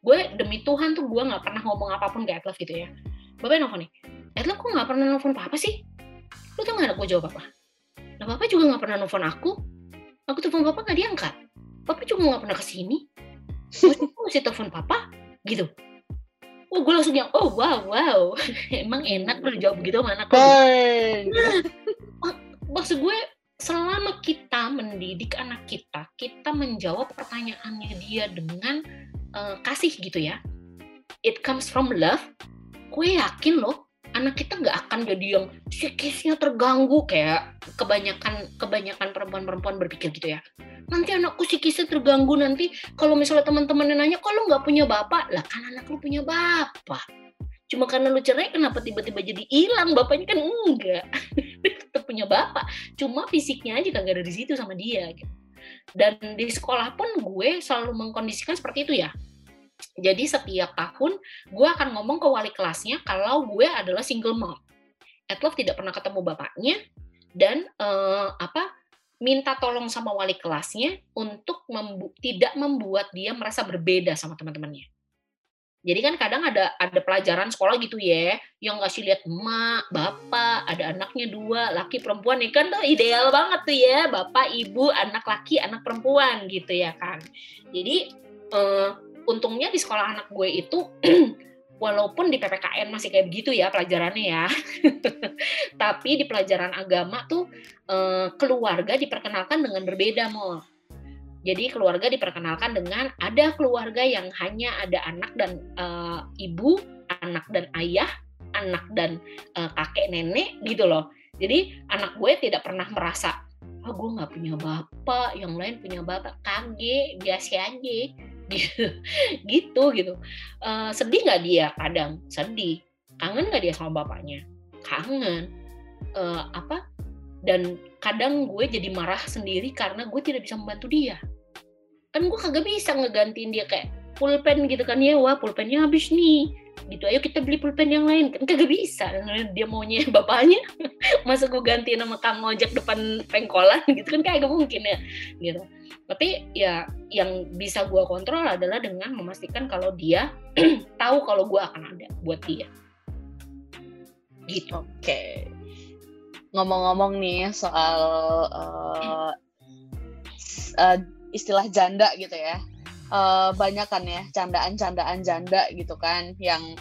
Gue demi Tuhan tuh gue nggak pernah ngomong apa pun ke Etlef gitu ya. Bapaknya nelfon nih, Etlef kok nggak pernah nelfon papa sih? Lu tau gak gue jawab apa? Nah papa juga nggak pernah nelfon aku. Aku telepon papa nggak diangkat. Papa juga nggak pernah ke sini. Gue masih telepon papa gitu. Oh, gue langsung yang, oh wow, wow. Emang enak lu jawab gitu sama anak. Nah, maksud gue, selama kita mendidik anak kita, kita menjawab pertanyaannya dia dengan uh, kasih gitu ya. It comes from love. Gue yakin loh, anak kita nggak akan jadi yang psikisnya terganggu kayak kebanyakan kebanyakan perempuan-perempuan berpikir gitu ya. Nanti anakku psikisnya terganggu nanti kalau misalnya teman-teman nanya lu nggak punya bapak? Lah kan anak lu punya bapak. Cuma karena lu cerai kenapa tiba-tiba jadi hilang? Bapaknya kan enggak. Tetap punya bapak. Cuma fisiknya aja kagak ada di situ sama dia gitu. dan di sekolah pun gue selalu mengkondisikan seperti itu ya jadi setiap tahun gue akan ngomong ke wali kelasnya kalau gue adalah single mom. Edlove tidak pernah ketemu bapaknya dan uh, apa minta tolong sama wali kelasnya untuk membu tidak membuat dia merasa berbeda sama teman-temannya. Jadi kan kadang ada ada pelajaran sekolah gitu ya, yang ngasih lihat emak, bapak, ada anaknya dua, laki perempuan ya kan tuh ideal banget tuh ya, bapak, ibu, anak laki, anak perempuan gitu ya kan. Jadi uh, untungnya di sekolah anak gue itu walaupun di PPKN masih kayak begitu ya pelajarannya ya. Tapi di pelajaran agama tuh eh, keluarga diperkenalkan dengan berbeda, Mol. Jadi keluarga diperkenalkan dengan ada keluarga yang hanya ada anak dan uh, ibu, anak dan ayah, anak dan uh, kakek nenek gitu loh. Jadi anak gue tidak pernah merasa, ah gue nggak punya bapak, yang lain punya bapak, kage, biasa aja gitu gitu. Uh, sedih nggak dia? Kadang sedih. Kangen nggak dia sama bapaknya? Kangen. Uh, apa? Dan kadang gue jadi marah sendiri karena gue tidak bisa membantu dia. Kan gue kagak bisa ngegantiin dia kayak pulpen gitu kan. Ya wah pulpennya habis nih gitu ayo kita beli pulpen yang lain. Kan kagak bisa dia maunya bapaknya. Masa gue ganti nama kang ojek depan pengkolan gitu kan kagak mungkin ya gitu. Tapi ya yang bisa gue kontrol adalah dengan memastikan kalau dia tahu kalau gue akan ada buat dia. Gitu. Oke. Okay. ngomong-ngomong nih soal uh, uh, istilah janda gitu ya uh, banyak kan ya candaan-candaan janda gitu kan yang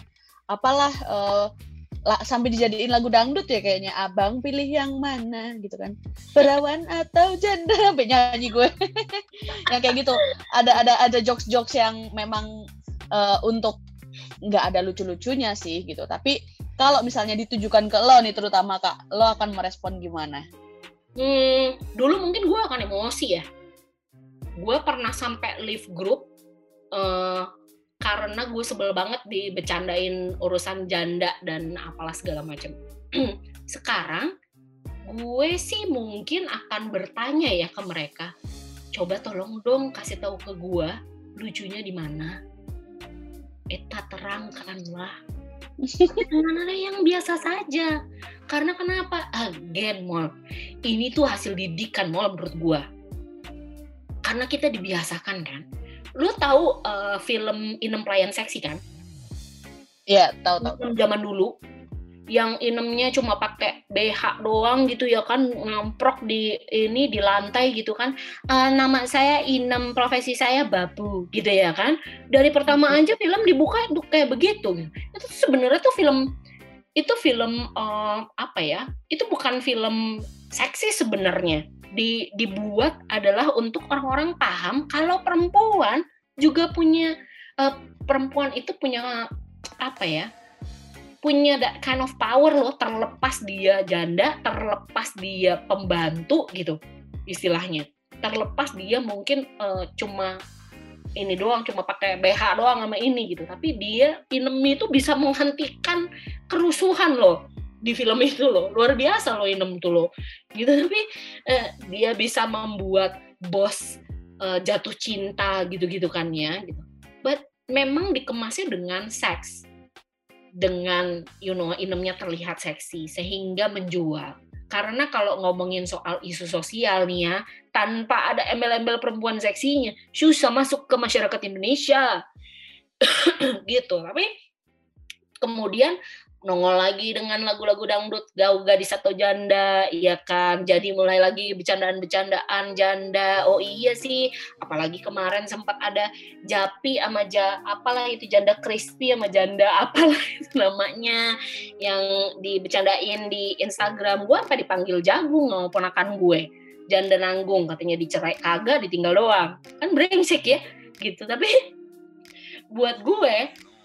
apalah uh, lah, sampai dijadiin lagu dangdut ya kayaknya abang pilih yang mana gitu kan. Perawan atau janda sampai nyanyi gue. Yang kayak gitu. Ada ada ada jokes jokes yang memang uh, untuk nggak ada lucu-lucunya sih gitu. Tapi kalau misalnya ditujukan ke lo nih terutama kak lo akan merespon gimana? Hmm, dulu mungkin gue akan emosi ya gue pernah sampai leave group uh, karena gue sebel banget dibecandain urusan janda dan apalah segala macam. Sekarang gue sih mungkin akan bertanya ya ke mereka, coba tolong dong kasih tahu ke gue lucunya di mana. Eta terangkanlah. Mana yang biasa saja. Karena kenapa? Again, mall. Ini tuh hasil didikan mall menurut gue. Karena kita dibiasakan kan? Lu tahu uh, film Inem Pelayan Seksi kan? Iya, tahu tahu. Zaman dulu yang inemnya cuma pakai BH doang gitu ya kan ngamprok di ini di lantai gitu kan. Uh, nama saya inem profesi saya babu gitu ya kan. Dari pertama aja film dibuka tuh kayak begitu. Itu sebenarnya tuh film itu film uh, apa ya itu bukan film seksi sebenarnya di, dibuat adalah untuk orang-orang paham kalau perempuan juga punya uh, perempuan itu punya apa ya punya that kind of power loh terlepas dia janda terlepas dia pembantu gitu istilahnya. Terlepas dia mungkin uh, cuma ini doang cuma pakai BH doang sama ini gitu. Tapi dia Inem itu bisa menghentikan kerusuhan loh di film itu loh luar biasa loh Inem tuh loh gitu tapi eh, dia bisa membuat bos eh, jatuh cinta gitu-gitu kan ya gitu but memang dikemasnya dengan seks dengan you know Inemnya terlihat seksi sehingga menjual karena kalau ngomongin soal isu sosial nih ya, tanpa ada embel-embel perempuan seksinya, susah masuk ke masyarakat Indonesia. gitu. Tapi kemudian nongol lagi dengan lagu-lagu dangdut gau gadis atau janda iya kan? Jadi mulai lagi bercandaan-bercandaan janda. Oh iya sih apalagi kemarin sempat ada Japi sama ja apalah itu janda crispy sama janda apalah itu namanya yang dibecandain di Instagram. Gue apa dipanggil jagung maupun akan gue? Janda nanggung katanya dicerai kagak ditinggal doang. Kan brengsek ya gitu. Tapi buat gue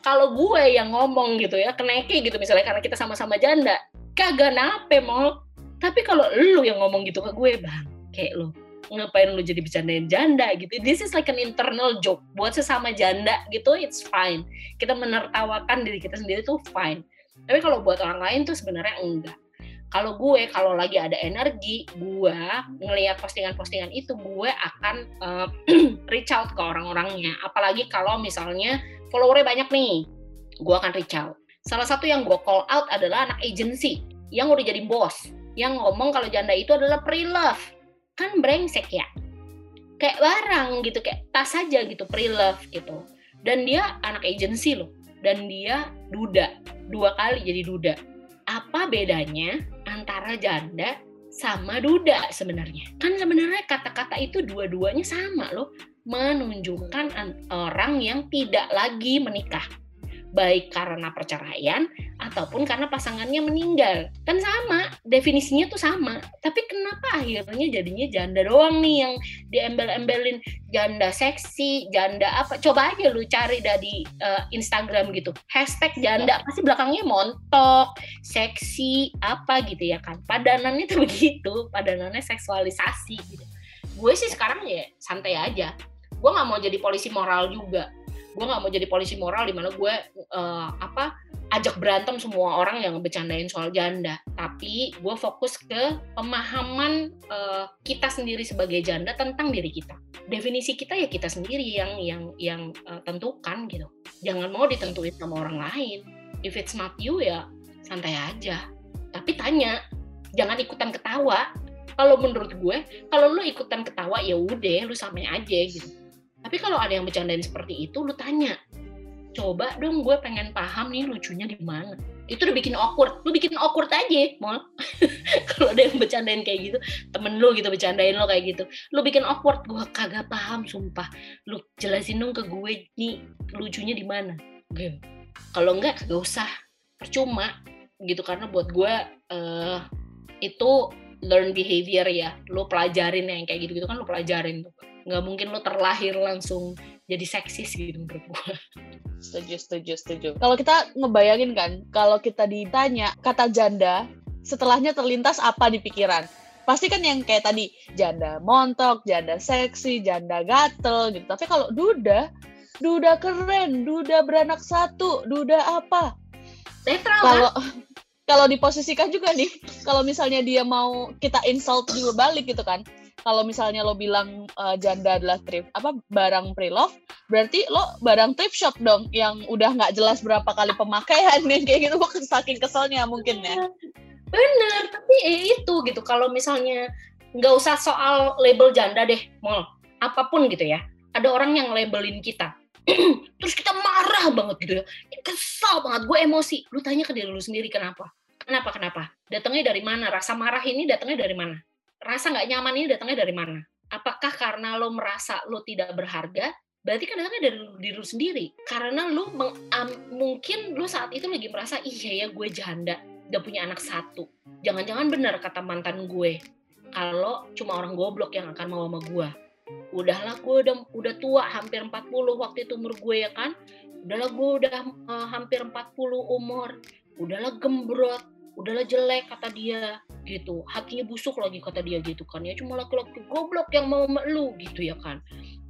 kalau gue yang ngomong gitu ya keneki gitu misalnya karena kita sama-sama janda kagak nape mau tapi kalau lu yang ngomong gitu ke gue bang kayak lu ngapain lu jadi bercandain janda gitu? This is like an internal joke. Buat sesama janda gitu it's fine. Kita menertawakan diri kita sendiri tuh fine. Tapi kalau buat orang lain tuh sebenarnya enggak. Kalau gue kalau lagi ada energi gue ngelihat postingan-postingan itu gue akan uh, reach out ke orang-orangnya. Apalagi kalau misalnya followernya banyak nih, gue akan reach out. Salah satu yang gue call out adalah anak agency yang udah jadi bos, yang ngomong kalau janda itu adalah pre-love. Kan brengsek ya. Kayak barang gitu, kayak tas aja gitu, pre-love gitu. Dan dia anak agency loh. Dan dia duda, dua kali jadi duda. Apa bedanya antara janda sama duda sebenarnya? Kan sebenarnya kata-kata itu dua-duanya sama loh menunjukkan orang yang tidak lagi menikah baik karena perceraian ataupun karena pasangannya meninggal. Kan sama definisinya tuh sama. Tapi kenapa akhirnya jadinya janda doang nih yang diembel-embelin? Janda seksi janda apa? Coba aja lu cari dari uh, Instagram gitu. Hashtag janda. Pasti belakangnya montok seksi apa gitu ya kan. Padanannya tuh begitu. Padanannya seksualisasi gitu. Gue sih sekarang ya santai aja. Gue nggak mau jadi polisi moral juga gue nggak mau jadi polisi moral di mana gue uh, apa ajak berantem semua orang yang bercandain soal janda. Tapi gue fokus ke pemahaman uh, kita sendiri sebagai janda tentang diri kita. Definisi kita ya kita sendiri yang yang yang uh, tentukan gitu. Jangan mau ditentuin sama orang lain. If it's not you ya santai aja. Tapi tanya jangan ikutan ketawa. Kalau menurut gue kalau lu ikutan ketawa ya udah lu samain aja gitu tapi kalau ada yang bercandain seperti itu, lu tanya, coba dong gue pengen paham nih lucunya di mana. Itu udah bikin awkward, lu bikin awkward aja, mal. kalau ada yang bercandain kayak gitu, temen lu gitu bercandain lo kayak gitu, lu bikin awkward, gue kagak paham, sumpah. Lu jelasin dong ke gue nih lucunya di mana. Gitu. Kalau enggak, kagak usah, percuma gitu karena buat gue uh, itu learn behavior ya, lu pelajarin yang kayak gitu gitu kan lu pelajarin tuh nggak mungkin lo terlahir langsung jadi seksis gitu menurut gue. Setuju, setuju, setuju. Kalau kita ngebayangin kan, kalau kita ditanya kata janda, setelahnya terlintas apa di pikiran? Pasti kan yang kayak tadi, janda montok, janda seksi, janda gatel gitu. Tapi kalau duda, duda keren, duda beranak satu, duda apa? Netral Kalau kalau diposisikan juga nih, kalau misalnya dia mau kita insult juga balik gitu kan, kalau misalnya lo bilang uh, janda adalah thrift apa barang pre-love, berarti lo barang thrift shop dong yang udah nggak jelas berapa kali pemakaian yang kayak gitu saking keselnya mungkin ya. Bener, tapi eh, itu gitu kalau misalnya nggak usah soal label janda deh, mau apa pun gitu ya. Ada orang yang labelin kita, terus kita marah banget gitu ya, kesal banget, gue emosi. Lu tanya ke diri lu sendiri kenapa? Kenapa kenapa? Datangnya dari mana? Rasa marah ini datangnya dari mana? Rasa nggak nyaman ini datangnya dari mana? Apakah karena lo merasa lo tidak berharga? Berarti kan datangnya dari diri lo sendiri. Karena lo meng, um, mungkin lo saat itu lagi merasa, iya ya gue janda, gak punya anak satu. Jangan-jangan benar kata mantan gue, kalau cuma orang goblok yang akan mau sama gue. Udahlah gue udah, udah tua, hampir 40 waktu itu umur gue ya kan. Udahlah gue udah uh, hampir 40 umur. Udahlah gembrot, udahlah jelek kata dia gitu. Hatinya busuk lagi kata dia gitu kan. Ya cuma laki-laki goblok yang mau lu gitu ya kan.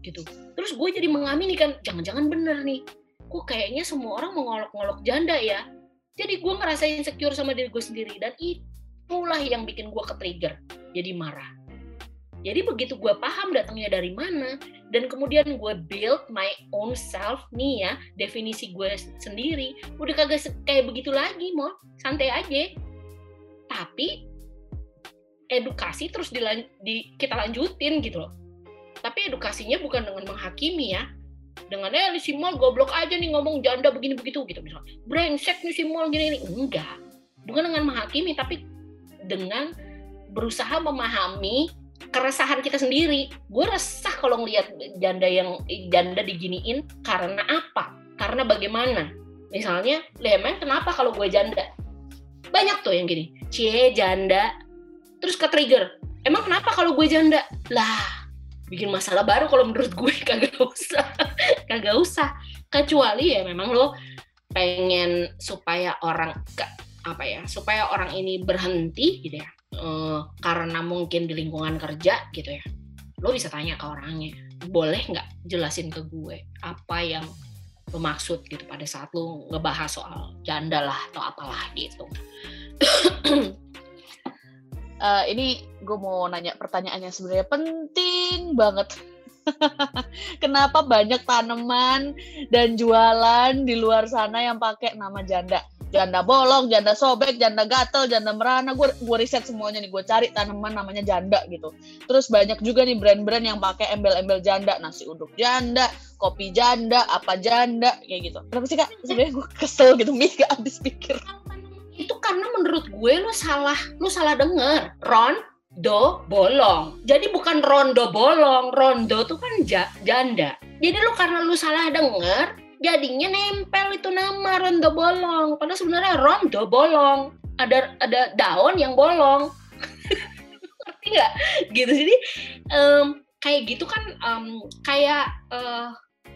Gitu. Terus gue jadi mengamini kan jangan-jangan bener nih. Kok kayaknya semua orang mengolok-ngolok janda ya? Jadi gue ngerasa insecure sama diri gue sendiri dan itulah yang bikin gue ke-trigger. Jadi marah jadi begitu gue paham datangnya dari mana dan kemudian gue build my own self nih ya definisi gue sendiri udah kagak kayak begitu lagi mau santai aja. Tapi edukasi terus dilan di, kita lanjutin gitu loh. Tapi edukasinya bukan dengan menghakimi ya. Dengan eh si Mol goblok aja nih ngomong janda begini begitu gitu misalnya. Brengsek nih si Mol gini, gini enggak. Bukan dengan menghakimi tapi dengan berusaha memahami keresahan kita sendiri. Gue resah kalau ngelihat janda yang janda diginiin karena apa? Karena bagaimana? Misalnya, Lemen kenapa kalau gue janda? Banyak tuh yang gini, cie janda, terus ke trigger. Emang kenapa kalau gue janda? Lah, bikin masalah baru kalau menurut gue kagak usah, kagak usah. Kecuali ya memang lo pengen supaya orang apa ya, supaya orang ini berhenti gitu ya uh, karena mungkin di lingkungan kerja gitu ya lo bisa tanya ke orangnya boleh nggak jelasin ke gue apa yang lo maksud gitu pada saat lo ngebahas soal janda lah atau apalah gitu uh, ini gue mau nanya pertanyaannya sebenarnya penting banget Kenapa banyak tanaman dan jualan di luar sana yang pakai nama janda? Janda bolong, janda sobek, janda gatel, janda merana. Gue gue riset semuanya nih, gue cari tanaman namanya janda gitu. Terus banyak juga nih brand-brand yang pakai embel-embel janda, nasi uduk janda, kopi janda, apa janda kayak gitu. Kenapa sih kak? Sebenarnya gue kesel gitu, mi gak habis pikir. Itu karena menurut gue lo salah, lo salah denger. Ron, do bolong. Jadi bukan rondo bolong, rondo tuh kan janda. Jadi lu karena lu salah denger, jadinya nempel itu nama rondo bolong. Padahal sebenarnya rondo bolong. Ada ada daun yang bolong. Ngerti nggak? Gitu. Jadi um, kayak gitu kan um, kayak uh,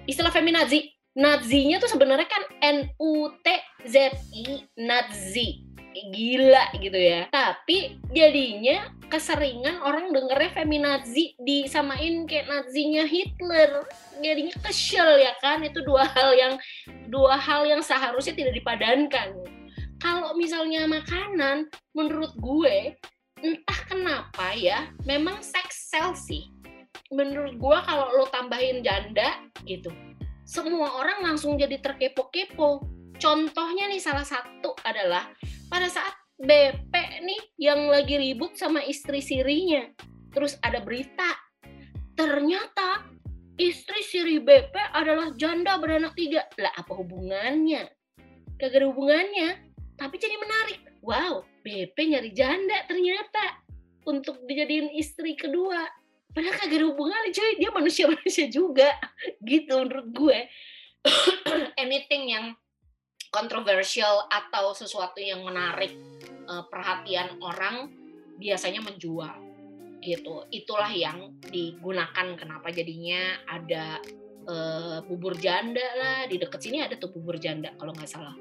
istilah feminazi Nazinya tuh sebenarnya kan N U T Z I Nazi gila gitu ya. Tapi jadinya keseringan orang dengernya feminazi disamain kayak nazinya Hitler. Jadinya kesel ya kan. Itu dua hal yang dua hal yang seharusnya tidak dipadankan. Kalau misalnya makanan, menurut gue entah kenapa ya, memang seks sel sih. Menurut gue kalau lo tambahin janda gitu, semua orang langsung jadi terkepo-kepo. Contohnya nih salah satu adalah pada saat BP nih yang lagi ribut sama istri sirinya. Terus ada berita, ternyata istri siri BP adalah janda beranak tiga. Lah apa hubungannya? Gak ada hubungannya, tapi jadi menarik. Wow, BP nyari janda ternyata untuk dijadiin istri kedua. Padahal kagak ada hubungannya, cuy. Dia manusia-manusia juga. Gitu menurut gue. Anything yang kontroversial atau sesuatu yang menarik uh, perhatian orang biasanya menjual gitu. Itulah yang digunakan kenapa jadinya ada uh, bubur janda lah. Di dekat sini ada tuh bubur janda kalau nggak salah.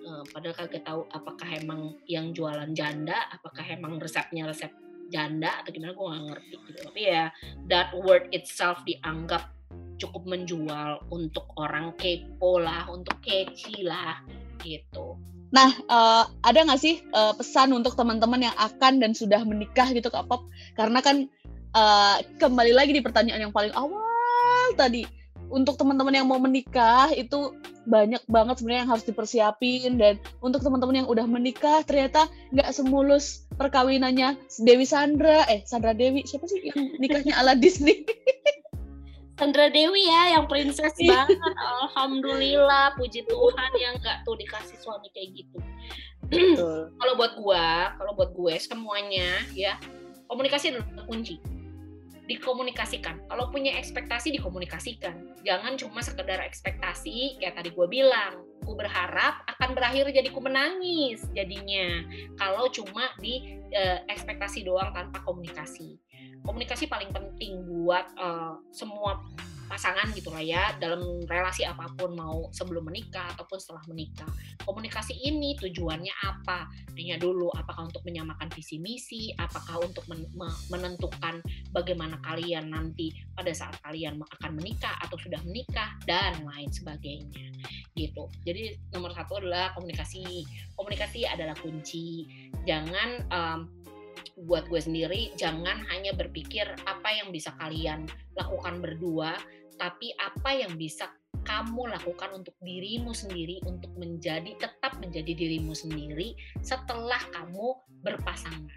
Uh, padahal kagak tahu apakah emang yang jualan janda apakah emang resepnya resep janda atau gimana gue nggak ngerti gitu. Tapi ya that word itself dianggap cukup menjual untuk orang kepo lah, untuk keci lah gitu. Nah, uh, ada nggak sih uh, pesan untuk teman-teman yang akan dan sudah menikah gitu Kak Pop? Karena kan uh, kembali lagi di pertanyaan yang paling awal tadi, untuk teman-teman yang mau menikah itu banyak banget sebenarnya yang harus dipersiapin dan untuk teman-teman yang udah menikah ternyata nggak semulus perkawinannya Dewi Sandra eh Sandra Dewi siapa sih yang nikahnya ala Disney Sandra Dewi ya yang princess iya. banget. Alhamdulillah puji Tuhan yang nggak tuh dikasih suami kayak gitu. Kalau buat gua kalau buat gue semuanya ya komunikasi adalah kunci. Dikomunikasikan. Kalau punya ekspektasi dikomunikasikan. Jangan cuma sekedar ekspektasi kayak tadi gue bilang. Ku berharap akan berakhir jadi ku menangis jadinya. Kalau cuma di uh, ekspektasi doang tanpa komunikasi komunikasi paling penting buat uh, semua pasangan gitu lah ya dalam relasi apa pun mau sebelum menikah ataupun setelah menikah. Komunikasi ini tujuannya apa? Tanya dulu apakah untuk menyamakan visi misi? Apakah untuk men menentukan bagaimana kalian nanti pada saat kalian akan menikah atau sudah menikah dan lain sebagainya. Gitu. Jadi nomor satu adalah komunikasi. Komunikasi adalah kunci. Jangan um, buat gue sendiri jangan hanya berpikir apa yang bisa kalian lakukan berdua tapi apa yang bisa kamu lakukan untuk dirimu sendiri untuk menjadi tetap menjadi dirimu sendiri setelah kamu berpasangan.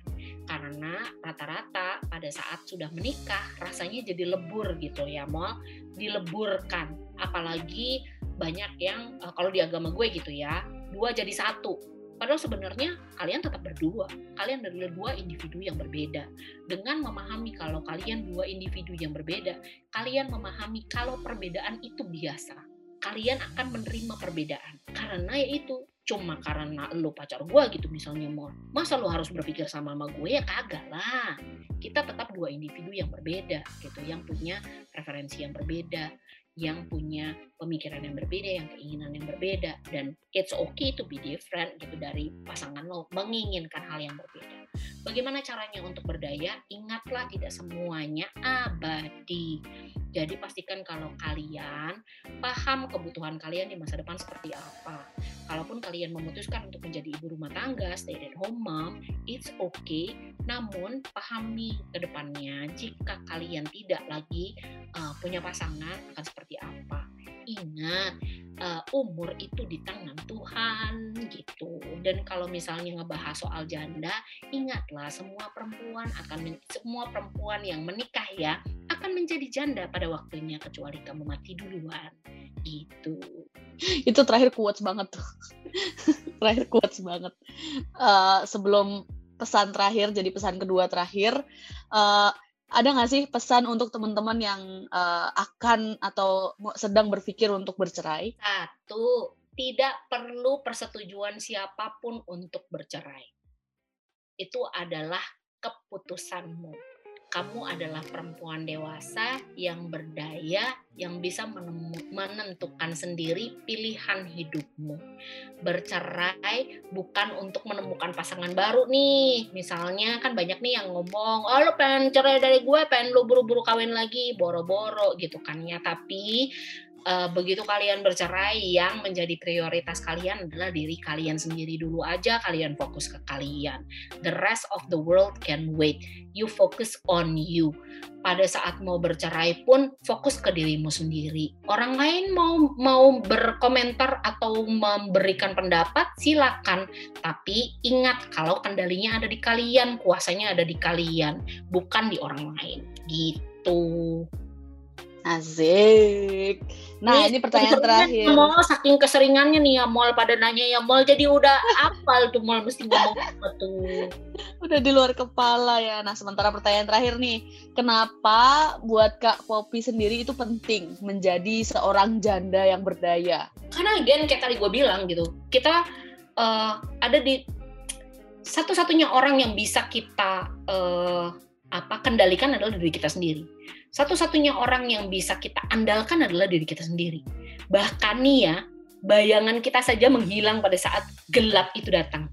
Karena rata-rata pada saat sudah menikah rasanya jadi lebur gitu ya mau dileburkan. Apalagi banyak yang eh, kalau di agama gue gitu ya dua jadi satu Padahal sebenarnya kalian tetap berdua. Kalian adalah dua individu yang berbeda. Dengan memahami kalau kalian dua individu yang berbeda, kalian memahami kalau perbedaan itu biasa. Kalian akan menerima perbedaan. Karena yaitu cuma karena lo pacar gue gitu misalnya mau masa lo harus berpikir sama sama gue ya kagak lah kita tetap dua individu yang berbeda gitu yang punya preferensi yang berbeda yang punya pemikiran yang berbeda, yang keinginan yang berbeda, dan it's okay to be different gitu dari pasangan lo menginginkan hal yang berbeda. Bagaimana caranya untuk berdaya? Ingatlah tidak semuanya abadi. Jadi pastikan kalau kalian paham kebutuhan kalian di masa depan seperti apa. Kalaupun kalian memutuskan untuk menjadi ibu rumah tangga, stay at home mom, it's okay. Namun pahami ke depannya jika kalian tidak lagi uh, punya pasangan akan seperti apa. Ingat, uh, umur itu di tangan Tuhan gitu. Dan kalau misalnya ngebahas soal janda, ingatlah semua perempuan akan semua perempuan yang menikah ya akan menjadi janda pada waktunya kecuali kamu mati duluan. Gitu. Itu terakhir quotes banget tuh. terakhir quotes banget. Uh, sebelum pesan terakhir jadi pesan kedua terakhir uh, ada nggak sih pesan untuk teman-teman yang uh, akan atau sedang berpikir untuk bercerai? Satu, tidak perlu persetujuan siapa pun untuk bercerai. Itu adalah keputusanmu kamu adalah perempuan dewasa yang berdaya, yang bisa menentukan sendiri pilihan hidupmu. Bercerai bukan untuk menemukan pasangan baru nih. Misalnya kan banyak nih yang ngomong, oh lo pengen cerai dari gue, pengen lo buru-buru kawin lagi, boro-boro gitu kan ya. Tapi uh, begitu kalian bercerai yang menjadi prioritas kalian adalah diri kalian sendiri dulu aja kalian fokus ke kalian. The rest of the world can wait. You focus on you. Pada saat mau bercerai pun fokus ke dirimu sendiri. Orang lain mau mau berkomentar atau memberikan pendapat silakan. Tapi ingat kalau kendalinya ada di kalian kuasanya ada di kalian bukan di orang lain. Gitu Asik. Nah, ini, ini pertanyaan terakhir. Mau saking keseringannya nih ya mall pada nanya ya mall jadi udah apal tuh mall mesti ngomong apa tuh. Udah di luar kepala ya. Nah, sementara pertanyaan terakhir nih, kenapa buat Kak Popi sendiri itu penting menjadi seorang janda yang berdaya? Karena again kayak tadi gue bilang gitu, kita uh, ada di satu-satunya orang yang bisa kita uh, apa kendalikan adalah diri kita sendiri satu-satunya orang yang bisa kita andalkan adalah diri kita sendiri. Bahkan nih ya, bayangan kita saja menghilang pada saat gelap itu datang.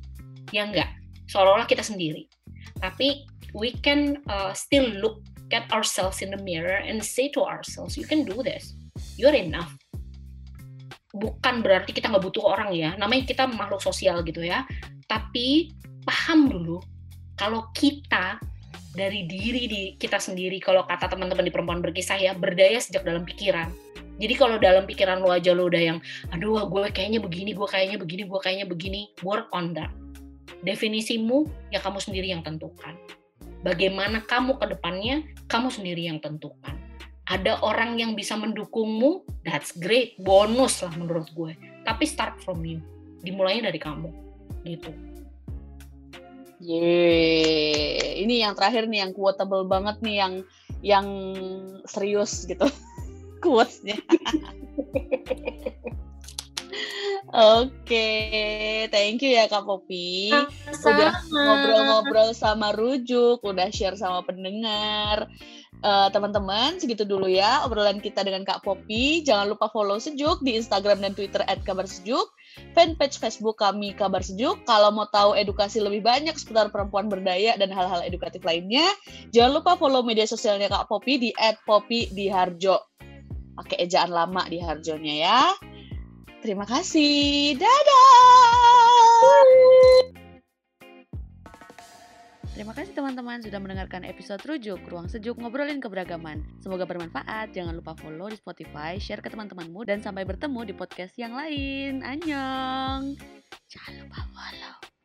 Ya enggak, seolah-olah kita sendiri. Tapi we can uh, still look at ourselves in the mirror and say to ourselves, you can do this. You're enough. Bukan berarti kita nggak butuh orang ya, namanya kita makhluk sosial gitu ya. Tapi paham dulu kalau kita dari diri di kita sendiri. Kalau kata teman-teman di perempuan berkisah ya berdaya sejak dalam pikiran. Jadi kalau dalam pikiran lo aja lo udah yang aduh gue kayaknya begini gue kayaknya begini gue kayaknya begini work on that. Definisimu ya kamu sendiri yang tentukan. Bagaimana kamu ke depannya kamu sendiri yang tentukan. Ada orang yang bisa mendukungmu that's great bonus lah menurut gue. Tapi start from you. Dimulainya dari kamu. Gitu Yeay, ini yang terakhir nih yang quotable banget nih yang yang serius gitu quotesnya. Oke, thank you ya Kak Popi. Udah ngobrol-ngobrol sama Rujuk, udah share sama pendengar. Eh, teman-teman, segitu dulu ya obrolan kita dengan Kak Popi. Jangan lupa follow Sejuk di Instagram dan Twitter @kabarsejuk, fanpage Facebook kami Kabar Sejuk. Kalau mau tahu edukasi lebih banyak seputar perempuan berdaya dan hal-hal edukatif lainnya, jangan lupa follow media sosialnya Kak Popi di @popi_diharjo. Pakai ejaan lama di Harjonya ya. Terima kasih. Dadah. Terima kasih teman-teman sudah mendengarkan episode Rujuk, Ruang Sejuk Ngobrolin Keberagaman. Semoga bermanfaat. Jangan lupa follow di Spotify, share ke teman-temanmu, dan sampai bertemu di podcast yang lain. Annyeong! Jangan lupa follow.